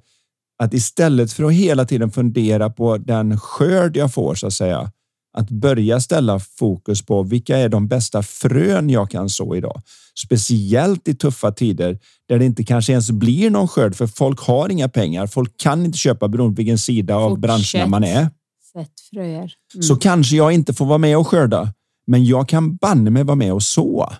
[SPEAKER 2] Att istället för att hela tiden fundera på den skörd jag får så att säga. Att börja ställa fokus på vilka är de bästa frön jag kan så idag. Speciellt i tuffa tider där det inte kanske ens blir någon skörd för folk har inga pengar. Folk kan inte köpa beroende på vilken sida av
[SPEAKER 1] Fortsätt.
[SPEAKER 2] branscherna man är.
[SPEAKER 1] Mm.
[SPEAKER 2] så kanske jag inte får vara med och skörda. Men jag kan banne mig vara med och så.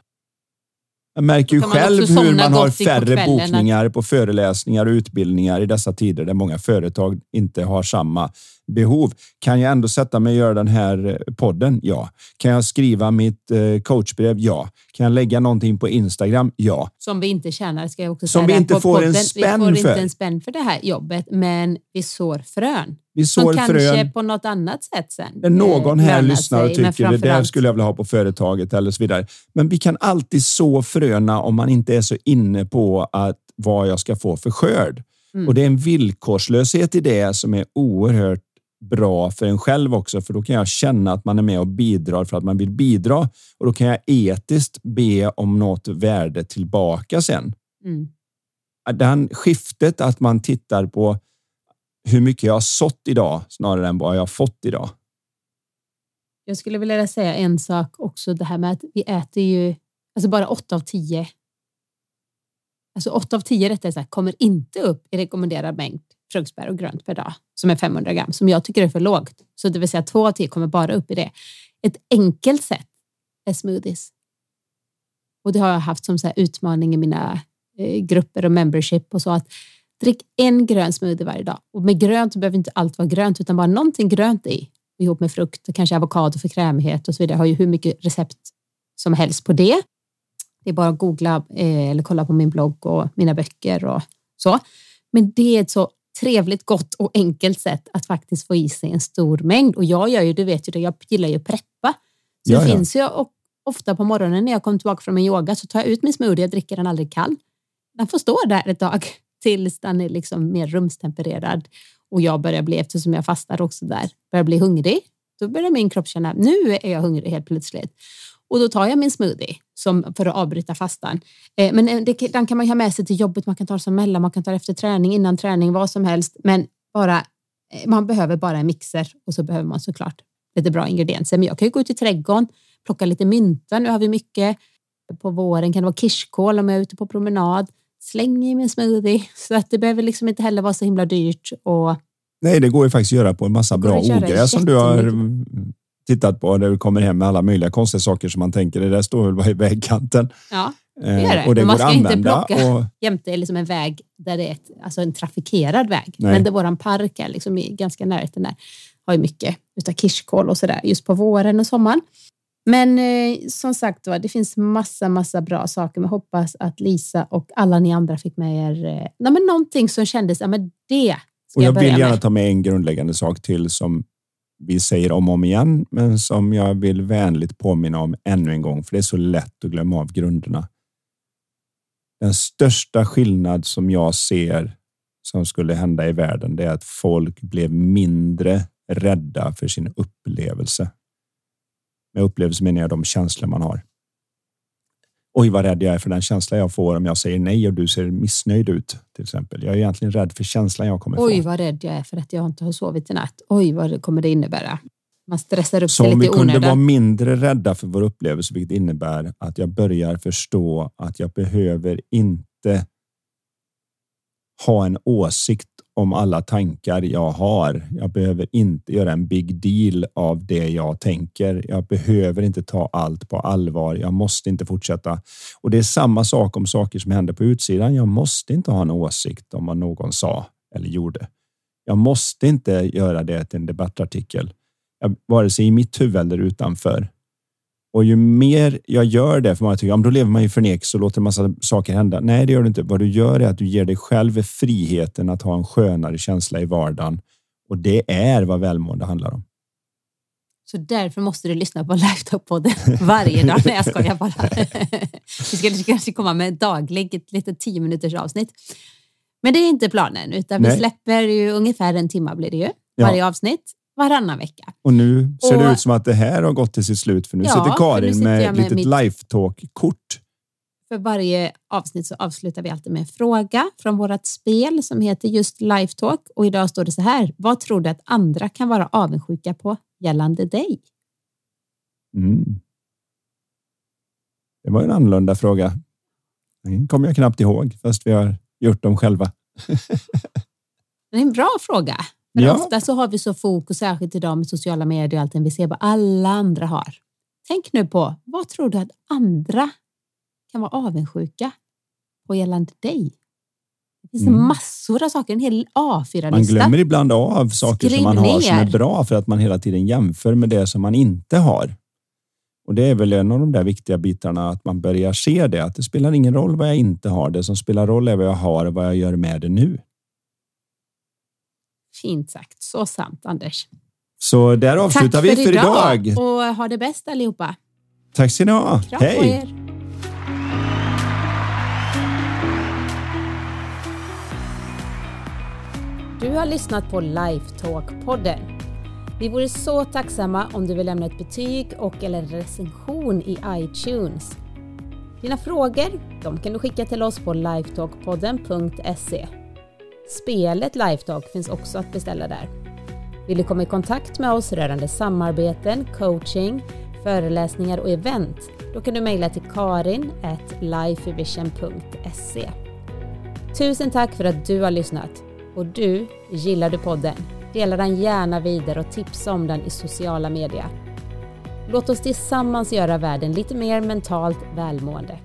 [SPEAKER 2] Jag märker ju själv hur man har färre bokningar på föreläsningar och utbildningar i dessa tider där många företag inte har samma behov. Kan jag ändå sätta mig och göra den här eh, podden? Ja. Kan jag skriva mitt eh, coachbrev? Ja. Kan jag lägga någonting på Instagram? Ja.
[SPEAKER 1] Som vi inte tjänar, ska jag också
[SPEAKER 2] Som
[SPEAKER 1] säga.
[SPEAKER 2] vi
[SPEAKER 1] där
[SPEAKER 2] inte får en
[SPEAKER 1] podden.
[SPEAKER 2] spänn
[SPEAKER 1] Vi får
[SPEAKER 2] för.
[SPEAKER 1] inte en spänn för det här jobbet, men vi sår frön.
[SPEAKER 2] Vi
[SPEAKER 1] Som
[SPEAKER 2] sår
[SPEAKER 1] kanske
[SPEAKER 2] frön.
[SPEAKER 1] på något annat sätt sen.
[SPEAKER 2] När någon
[SPEAKER 1] eh,
[SPEAKER 2] här lyssnar och tycker det där skulle jag vilja ha på företaget eller så vidare. Men vi kan alltid så fröna om man inte är så inne på att vad jag ska få för skörd.
[SPEAKER 1] Mm.
[SPEAKER 2] Och det är en villkorslöshet i det som är oerhört bra för en själv också, för då kan jag känna att man är med och bidrar för att man vill bidra och då kan jag etiskt be om något värde tillbaka sen.
[SPEAKER 1] Mm.
[SPEAKER 2] Den skiftet att man tittar på hur mycket jag har sått idag snarare än vad jag har fått idag.
[SPEAKER 1] Jag skulle vilja säga en sak också, det här med att vi äter ju alltså bara åtta av tio. Alltså åtta av tio rättare sagt kommer inte upp i rekommenderad mängd fruktbär och grönt per dag som är 500 gram, som jag tycker är för lågt. Så det vill säga två av tio kommer bara upp i det. Ett enkelt sätt är smoothies. Och det har jag haft som så här utmaning i mina eh, grupper och membership och så att drick en grön smoothie varje dag. Och med grönt så behöver inte allt vara grönt utan bara någonting grönt i ihop med frukt, kanske avokado för krämighet och så vidare. Jag har ju hur mycket recept som helst på det. Det är bara att googla eh, eller kolla på min blogg och mina böcker och så. Men det är ett så trevligt, gott och enkelt sätt att faktiskt få i sig en stor mängd. Och jag gör ju, du vet ju det, jag gillar ju att preppa. Så det finns ju och ofta på morgonen när jag kommer tillbaka från min yoga så tar jag ut min smoothie, jag dricker den aldrig kall. Den får stå där ett tag tills den är liksom mer rumstempererad och jag börjar bli, eftersom jag fastar också där, börjar bli hungrig. Då börjar min kropp känna, nu är jag hungrig helt plötsligt. Och då tar jag min smoothie som, för att avbryta fastan. Eh, men eh, det, den kan man ju ha med sig till jobbet, man kan ta det som mellan, man kan ta det efter träning, innan träning, vad som helst. Men bara, eh, man behöver bara en mixer och så behöver man såklart lite bra ingredienser. Men jag kan ju gå ut i trädgården, plocka lite mynta, nu har vi mycket. På våren kan det vara kirskål om jag är ute på promenad. Släng i min smoothie. Så att det behöver liksom inte heller vara så himla dyrt. Och
[SPEAKER 2] Nej, det går ju faktiskt att göra på en massa
[SPEAKER 1] Det
[SPEAKER 2] bra ogräs som du har tittat på där du kommer hem med alla möjliga konstiga saker som man tänker det där står väl bara i vägkanten.
[SPEAKER 1] ja,
[SPEAKER 2] Eh,
[SPEAKER 1] gör det.
[SPEAKER 2] Och det
[SPEAKER 1] Men man ska inte plocka.
[SPEAKER 2] Och,
[SPEAKER 1] jämte liksom en väg där det är ett, alltså en trafikerad väg.
[SPEAKER 2] Nej.
[SPEAKER 1] Men där våran park är liksom ganska närheten där. Har ju mycket utav kirskål och sådär just på våren och sommaren. Men eh, som sagt var, det finns massa, massa bra saker. Men hoppas att Lisa och alla ni andra fick med er eh, nej, men någonting som kändes, ja men det ska
[SPEAKER 2] Och jag
[SPEAKER 1] jag
[SPEAKER 2] vill gärna
[SPEAKER 1] med.
[SPEAKER 2] ta med en grundläggande sak till som vi säger om och om igen, men som jag vill vänligt påminna om ännu en gång, för det är så lätt att glömma av grunderna. Den största skillnad som jag ser som skulle hända i världen, det är att folk blev mindre rädda för sin upplevelse. Med upplevelse menar jag de känslor man har. Oj, vad rädd jag är för den känsla jag får om jag säger nej och du ser missnöjd ut, till exempel. Jag är egentligen rädd för känslan jag kommer
[SPEAKER 1] Oj,
[SPEAKER 2] få.
[SPEAKER 1] vad rädd jag är för att jag inte har sovit i natt. Oj, vad kommer det innebära. Man stressar upp
[SPEAKER 2] Så
[SPEAKER 1] sig
[SPEAKER 2] om
[SPEAKER 1] lite
[SPEAKER 2] vi
[SPEAKER 1] i
[SPEAKER 2] kunde vara
[SPEAKER 1] onödan.
[SPEAKER 2] mindre rädda för vår upplevelse, vilket innebär att jag börjar förstå att jag behöver inte ha en åsikt om alla tankar jag har. Jag behöver inte göra en big deal av det jag tänker. Jag behöver inte ta allt på allvar. Jag måste inte fortsätta. Och det är samma sak om saker som händer på utsidan. Jag måste inte ha en åsikt om vad någon sa eller gjorde. Jag måste inte göra det till en debattartikel, jag- vare sig i mitt huvud eller utanför. Och ju mer jag gör det, för man tycker, ja, men då lever man i förnekelse och låter en massa saker hända. Nej, det gör du inte. Vad du gör är att du ger dig själv friheten att ha en skönare känsla i vardagen. Och det är vad välmående handlar om.
[SPEAKER 1] Så därför måste du lyssna på Lifetop-podden varje dag. Nej, jag skojar bara. Vi skulle kanske komma med dagligt, litet tio minuters avsnitt. Men det är inte planen, utan vi
[SPEAKER 2] Nej.
[SPEAKER 1] släpper ju ungefär en timme blir det ju.
[SPEAKER 2] Ja.
[SPEAKER 1] Varje avsnitt, varannan vecka.
[SPEAKER 2] Och nu ser det
[SPEAKER 1] Och-
[SPEAKER 2] ut som att det här har gått till sitt slut, för nu
[SPEAKER 1] Ja,
[SPEAKER 2] sitter Karin
[SPEAKER 1] sitter
[SPEAKER 2] med
[SPEAKER 1] jag
[SPEAKER 2] ett
[SPEAKER 1] med
[SPEAKER 2] litet
[SPEAKER 1] mitt-
[SPEAKER 2] life-talk-kort.
[SPEAKER 1] För varje avsnitt så avslutar vi alltid med en fråga från vårt spel som heter just Lifetalk. Och idag står det så här. Vad tror du att andra kan vara avundsjuka på gällande dig?
[SPEAKER 2] Mm. Det var en annorlunda fråga. Den kommer jag knappt ihåg, fast vi har gjort dem själva.
[SPEAKER 1] Det är en bra fråga. För
[SPEAKER 2] Ja.
[SPEAKER 1] ofta så har vi så fokus, särskilt idag med sociala medier och allting, vi ser vad alla andra har. Tänk nu på, vad tror du att andra kan vara avundsjuka på gällande dig? Det finns
[SPEAKER 2] Mm.
[SPEAKER 1] massor av saker, en hel
[SPEAKER 2] Man
[SPEAKER 1] A4-lista.
[SPEAKER 2] glömmer ibland av saker
[SPEAKER 1] Skriv
[SPEAKER 2] som man har som är
[SPEAKER 1] ner.
[SPEAKER 2] bra för att man hela tiden jämför med det som man inte har. Och det är väl en av de där viktiga bitarna att man börjar se det, att det spelar ingen roll vad jag inte har. Det som spelar roll är vad jag har och vad jag gör med det nu.
[SPEAKER 1] Fint sagt, så sant Anders.
[SPEAKER 2] Så där avslutar vi för idag.
[SPEAKER 1] och ha det bäst allihopa.
[SPEAKER 2] Tack ska ni ha.
[SPEAKER 1] Kram på
[SPEAKER 2] Hej!
[SPEAKER 1] er. Du har lyssnat på Lifetalk-podden. Vi vore så tacksamma om du vill lämna ett betyg och eller en recension i iTunes. Dina frågor de kan du skicka till oss på lifetalkpodden.se. Spelet Lifetalk finns också att beställa där. Vill du komma i kontakt med oss rörande samarbeten, coaching, föreläsningar och event? Då kan du mejla till karin lifevision.se. Tusen tack för att du har lyssnat. Och du, gillar du podden? Dela den gärna vidare och tipsa om den i sociala medier. Låt oss tillsammans göra världen lite mer mentalt välmående.